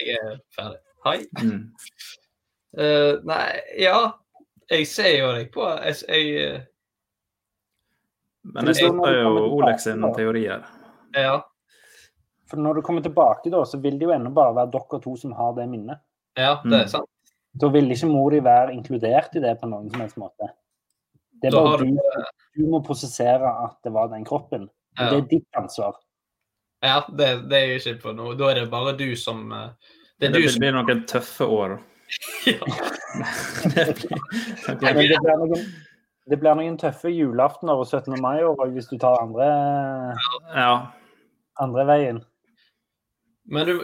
Jeg er ferdig. Hei. Mm. Uh, nei, ja. Jeg ser jo deg på Jeg, jeg eh, Men jeg støtter jo Olek sin teori her. Ja. For når du kommer tilbake, da, så vil det jo ennå bare være dere to som har det minnet. Ja, det er sant. Da vil ikke mor di være inkludert i det på noen som helst måte. Det er bare du, du- du må prosessere at det var den kroppen. Ja. Det er ditt ansvar. Ja, det, det er jo ikke på noe. Da er det bare du som Det, Det Det, du blir- som noen tøffe år. (laughs) ja. det blir noen, (laughs) det blir noen tøffe julaftener og 17. mai-år hvis du tar andre, Ja. andre veien. Men du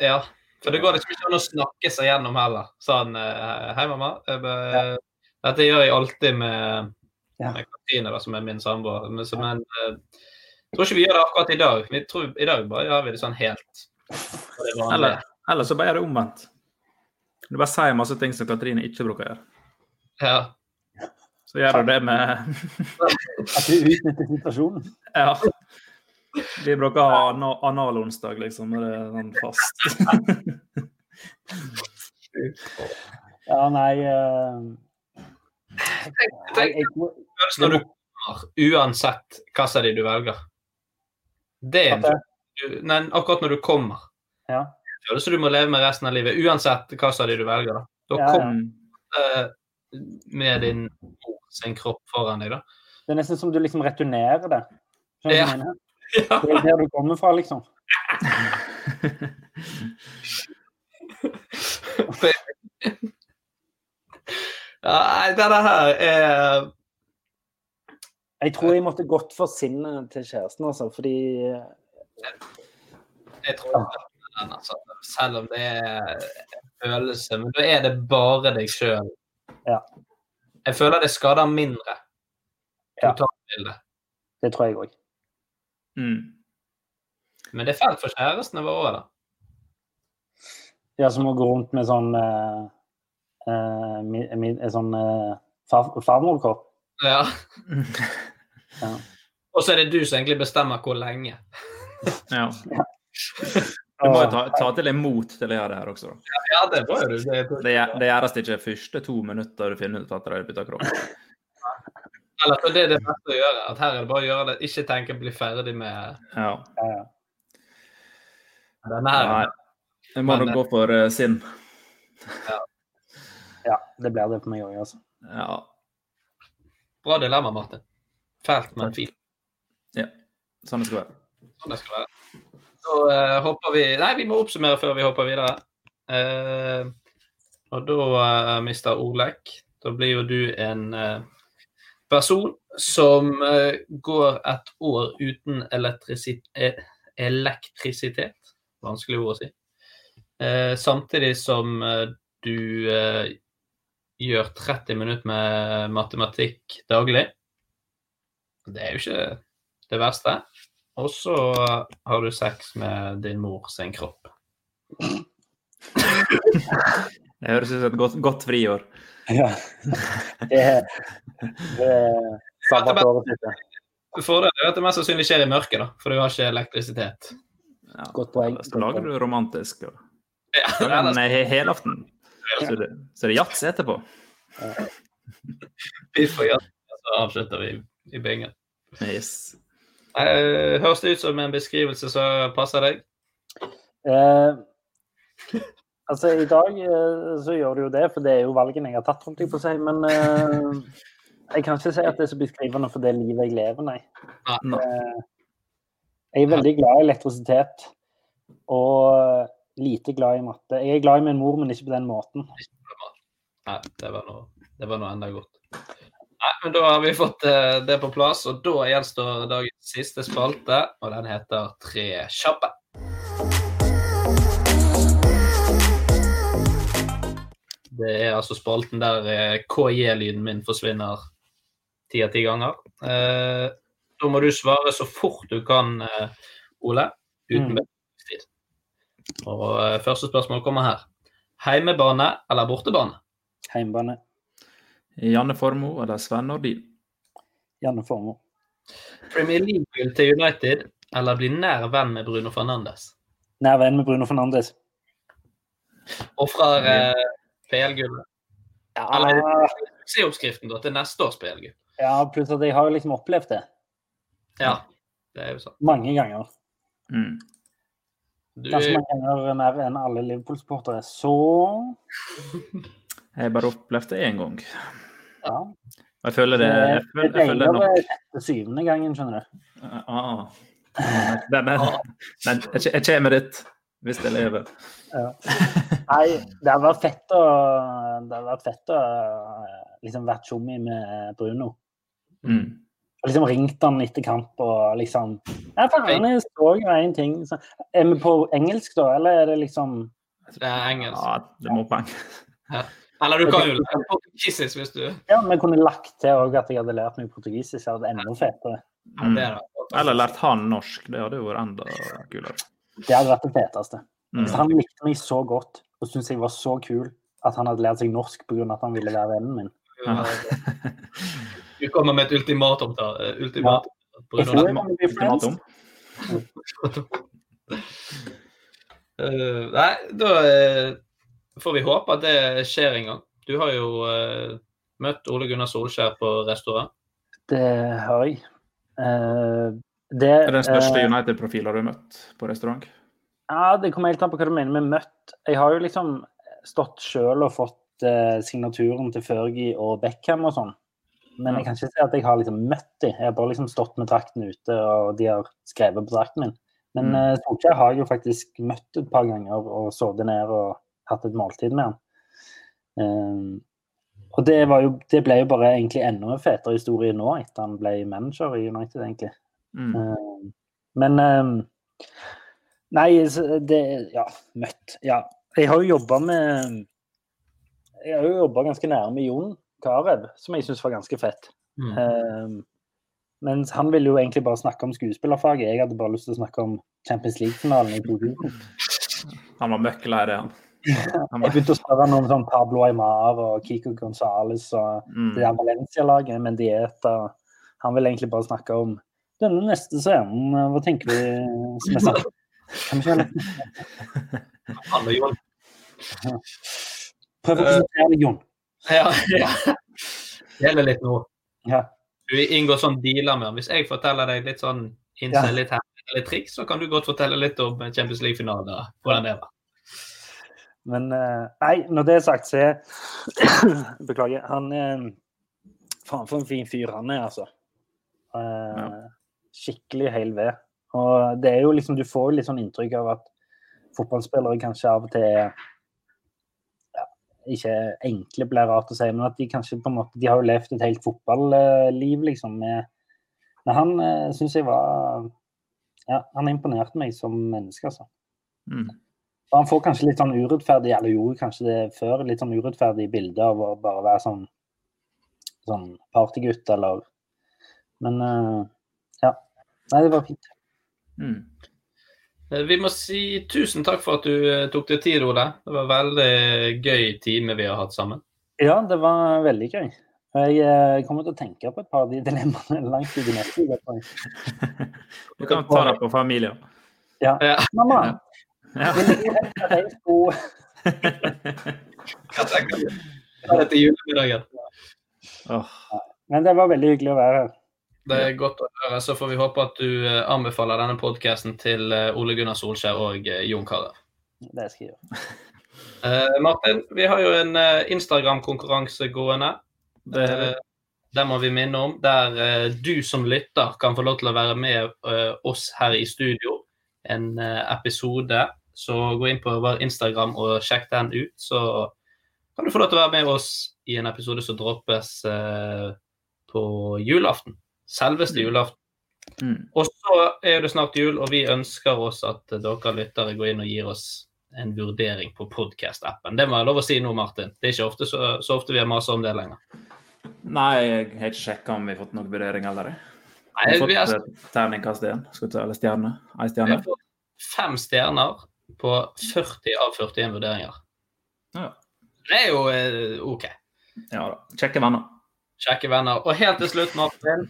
Ja. For det går liksom ikke an å snakke seg gjennom heller. Sånn eh, Hei, mamma. Dette gjør jeg alltid med, Ja. med Katrine, da, som er min samboer. Men, så- men uh, jeg tror ikke vi gjør det akkurat i dag. Vi tror, I dag bare gjør vi det sånn helt det. Eller, eller så bare er det omvendt. Du bare sier masse ting som Katrine ikke bruker å gjøre. Ja. Så gjør du det med At du utnytter situasjonen. Ja. Vi bruker å ha ana- analonsdag, liksom. Når det er sånn fast. Ja, nei eh, Tenk, følelsen når du kommer, uansett hva som det du velger. Det er en Nei, akkurat når du kommer. Ja. Følelse du må leve med resten av livet, uansett hva som er det du velger. Da, da Ja, ja. kom eh, med din sin kropp foran deg, da. Det er nesten som du liksom returnerer det. Du Ja. Det er der du kommer fra, liksom. (laughs) Ja, nei, denne her er Jeg tror jeg måtte gått for sinnet til kjæresten, altså, fordi Jeg tror det er den, altså. Selv om det er en følelse. Men da er det bare deg sjøl. Ja. Jeg føler det skader mindre. Ja. Det tror jeg òg. Mm. Men det er fælt for kjærestene våre, da. Ja, som å gå rundt med sånn eh, eh, mid, mi- sånn uh, far, farmorkopp. Ja. (laughs) Ja. Og så er det du som egentlig bestemmer hvor lenge. (laughs) Ja. Du må jo ta, ta til imot til å gjøre det her også. da. Ja, det må du. Det, Det, det gjøres ikke første to minutter du finner ut at du har bytta kropp. eller, for det er det beste å gjøre. At her er det bare å gjøre det. Ikke tenke bli ferdig med Ja. Ja, ja. denne her. Nei. Jeg må Men, nok gå for uh, sinn. ja, det blir det for meg òg, altså. Ja. Bra dilemma, Martin. Fælt, men fint. ja. Sånn det skal være. Sånn det skal være. Så uh, hopper vi Nei, vi må oppsummere før vi hopper videre. Uh, og da, uh, Mr. Olek, da blir jo du en uh, person som går et år uten elektrisitet, eh, elektrisitet. Vanskelig ord å si. Eh, samtidig som du gjør 30 minutter med matematikk daglig. Det er jo ikke det verste. Og så har du sex med din mor sin kropp. Det høres ut som et godt, godt friår. Ja. Det det er sabbatåret sitt. Fordelen er at det mest sannsynlig skjer i mørket, da, for du har ikke elektrisitet. Ja. Godt poeng. Så lager du romantisk. Og... Ja, helaften. Så det, så det er jazz etterpå. piff og jazz, så avslutter vi i bingen. Yes. Eh, høres det ut som en beskrivelse som passer deg? Eh, altså, i dag eh, så gjør det jo det, for det er jo valgene jeg har tatt, holdt jeg på å si. Men eh, jeg kan ikke si at det er så beskrivende for det livet jeg lever, nei. Nei. Eh, jeg er veldig glad i elektrisitet, og lite glad i matte. Jeg er glad i min mor, men ikke på den måten. Nei, det var noe, det var noe enda godt. Nei, men Da har vi fått eh, det på plass, og da gjenstår dagens siste spalte, og den heter Tre kjappe. Det er altså spalten der eh, KJ-lyden min forsvinner ti av ti ganger. Eh, Da må du svare så fort du kan, eh, Ole, uten Mm. Og eh, første spørsmål kommer her. Heimebane eller bortebane? Heimbane. Janne Formoe eller Sven Nordin? Janne Formoe. Premier League-gull til United eller bli nær venn med Bruno Fernandes? Nær venn med Bruno Fernandes. Ofrer eh, PL-gullet? Ja. Eller suksessoppskriften da, til neste års PL-gull? Ja, pluss at jeg har liksom opplevd det Ja, det er jo sånn. mange ganger. Mm. Du, Ganske mange kjenner mer enn alle Liverpool-sportere. Så Jeg har bare opplevd det én gang. ja. Og Jeg føler det Jeg føler, er jeg føler det nok. etter syvende gangen, skjønner du. Ah. Den, den, den, jeg jeg kommer dit, hvis jeg lever. Ja. Nei, det hadde vært fett å Det hadde vært fett å liksom vært tjommi med Bruno. Mm. Og liksom ringte han etter kamp og liksom Ja, faen, jeg så jo én ting. Så, er vi på engelsk, da, eller er det liksom det er engelsk. Ja, det må poeng. (laughs) Ja. Eller du kan jo lære portugisisk hvis du Ja, vi kunne lagt til òg at jeg hadde lært meg portugisisk. Så hadde det enda fetere. ja, det er det. Eller lært han norsk. Det hadde jo vært enda kulere. Det hadde vært det feteste. Mm. Hvis han likte meg så godt og syntes jeg var så kul at han hadde lært seg norsk pga. at han ville være vennen min. (laughs) (laughs) Du kommer med et ultimatum. da. eh, ultimatum. Friends, Ultimatum. uh, (laughs) nei, da uh, får vi håpe at det skjer en gang. Du har jo uh, møtt Ole Gunnar Solskjær på restaurant. Det har jeg. Eh, det, Er den største United-profilen du har møtt på restaurant? Ja, Det kommer helt an på hva du mener med møtt. Jeg har jo liksom stått sjøl og fått signaturen til Fergie og Beckham og sånn. Men jeg kan ikke si at jeg har liksom møtt dem. Jeg har bare liksom stått med drakten ute, og de har skrevet på drakten min. Men Mm. eh, Solskjær har jeg jo faktisk møtt et par ganger og sittet ned og hatt et måltid med han. Um, og det, var jo, det ble jo bare egentlig enda en fetere historie nå, etter han ble manager i United, egentlig. Mm. Um, men um, Nei, det Ja, møtt. Ja. Jeg har jo jobba med Jeg har jo jobba ganske nære med Jon Carew, som jeg syns var ganske fett. Mm. Eh, mens han ville jo egentlig bare snakke om skuespillerfaget. Jeg hadde bare lyst til å snakke om Champions League-finalen i 2000. (laughs) Han var møkkelei det, han. (laughs) han Jeg begynte å spørre han om sånn Pablo Aymar og Kiko Gonzales og mm. det der Valencia-laget, Mendieta. Han ville egentlig bare snakke om denne neste scenen. Hva tenker du som jeg sa? Kan vi ikke ha. Prøv å konsentrere deg, Jon. Ja, ja. Gjelder litt nå. Ja. Du inngår sånn dealer med ham. Hvis jeg forteller deg litt sånn innse Ja. litt her, litt triks, så kan du godt fortelle litt om Champions League-finalen. Hvordan det var. Men eh, nei, når det er sagt, så er (clears throat) Beklager. Han er Faen, for en fin fyr han er, altså. Eh, Skikkelig hel ved. Og det er jo liksom, du får jo litt sånn inntrykk av at fotballspillere kanskje av og til er Ikke enkle, blir rart å si, men at de kanskje på en måte De har jo levd et helt fotballiv, liksom. Med, men han uh, syns jeg var Ja, han imponerte meg som menneske, altså. Mm. Han får kanskje litt sånn urettferdig, eller gjorde kanskje det før, litt sånn urettferdig bilde av å bare være sånn, sånn partygutt, eller Men eh, ja. Nei, det var fint. Mm. Eh, Vi må si tusen takk for at du eh, tok deg tid, Ole. Det var en veldig gøy time vi har hatt sammen. Ja, det var veldig gøy. Jeg eh, kommer til å tenke på et par av de dilemmaene langt ut i neste uke. Du kan ta det på familien. Ja. Ja. Mamma, Ja. vil du at jeg skulle Hva tenker du? Dette det julemiddagen. Men det var veldig hyggelig å være her. Det er godt å høre. Så får vi håpe at du eh, anbefaler denne podkasten til eh, Ole Gunnar Solskjær og eh, Jon Carew. Det skal jeg gjøre. uh, (laughs) Martin, vi har jo en Instagram-konkurranse gående. det, Den må vi minne om. Der du som lytter kan få lov til å være med oss her i studio. En episode. Så gå inn på vår Instagram og sjekk den ut. Så kan du få lov til å være med oss i en episode som droppes på julaften. Selveste julaften. mm. Og så er det snart jul, og vi ønsker oss at dere lyttere går inn og gir oss en vurdering på podkast-appen. Det må jeg lov å si nå, Martin. Det er ikke ofte, så, så ofte vi har masa om det lenger. Nei, jeg har ikke sjekka om vi har fått noen vurdering heller. Vi Har fått vi er... eh, terningkast én? Eller stjerne? Ei vi har fått fem stjerner på 40 av 41 vurderinger. Ja. Det er jo eh, OK. ja da. Kjekke venner. Kjekke venner. Og helt til slutt, Martin.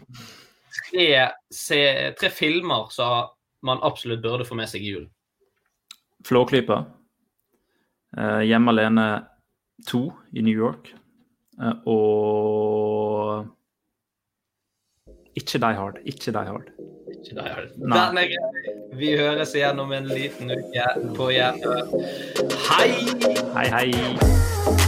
Tre, se, tre filmer som man absolutt burde få med seg i julen. Flåklypa. Eh, hjemme alene 2 i New York. Eh, og ikke Die Hard. Ikke Die Hard. Ikke Die Hard. Den er grei. Vi høres igjen om en liten uke på gjenhør. Hei! Hei, hei.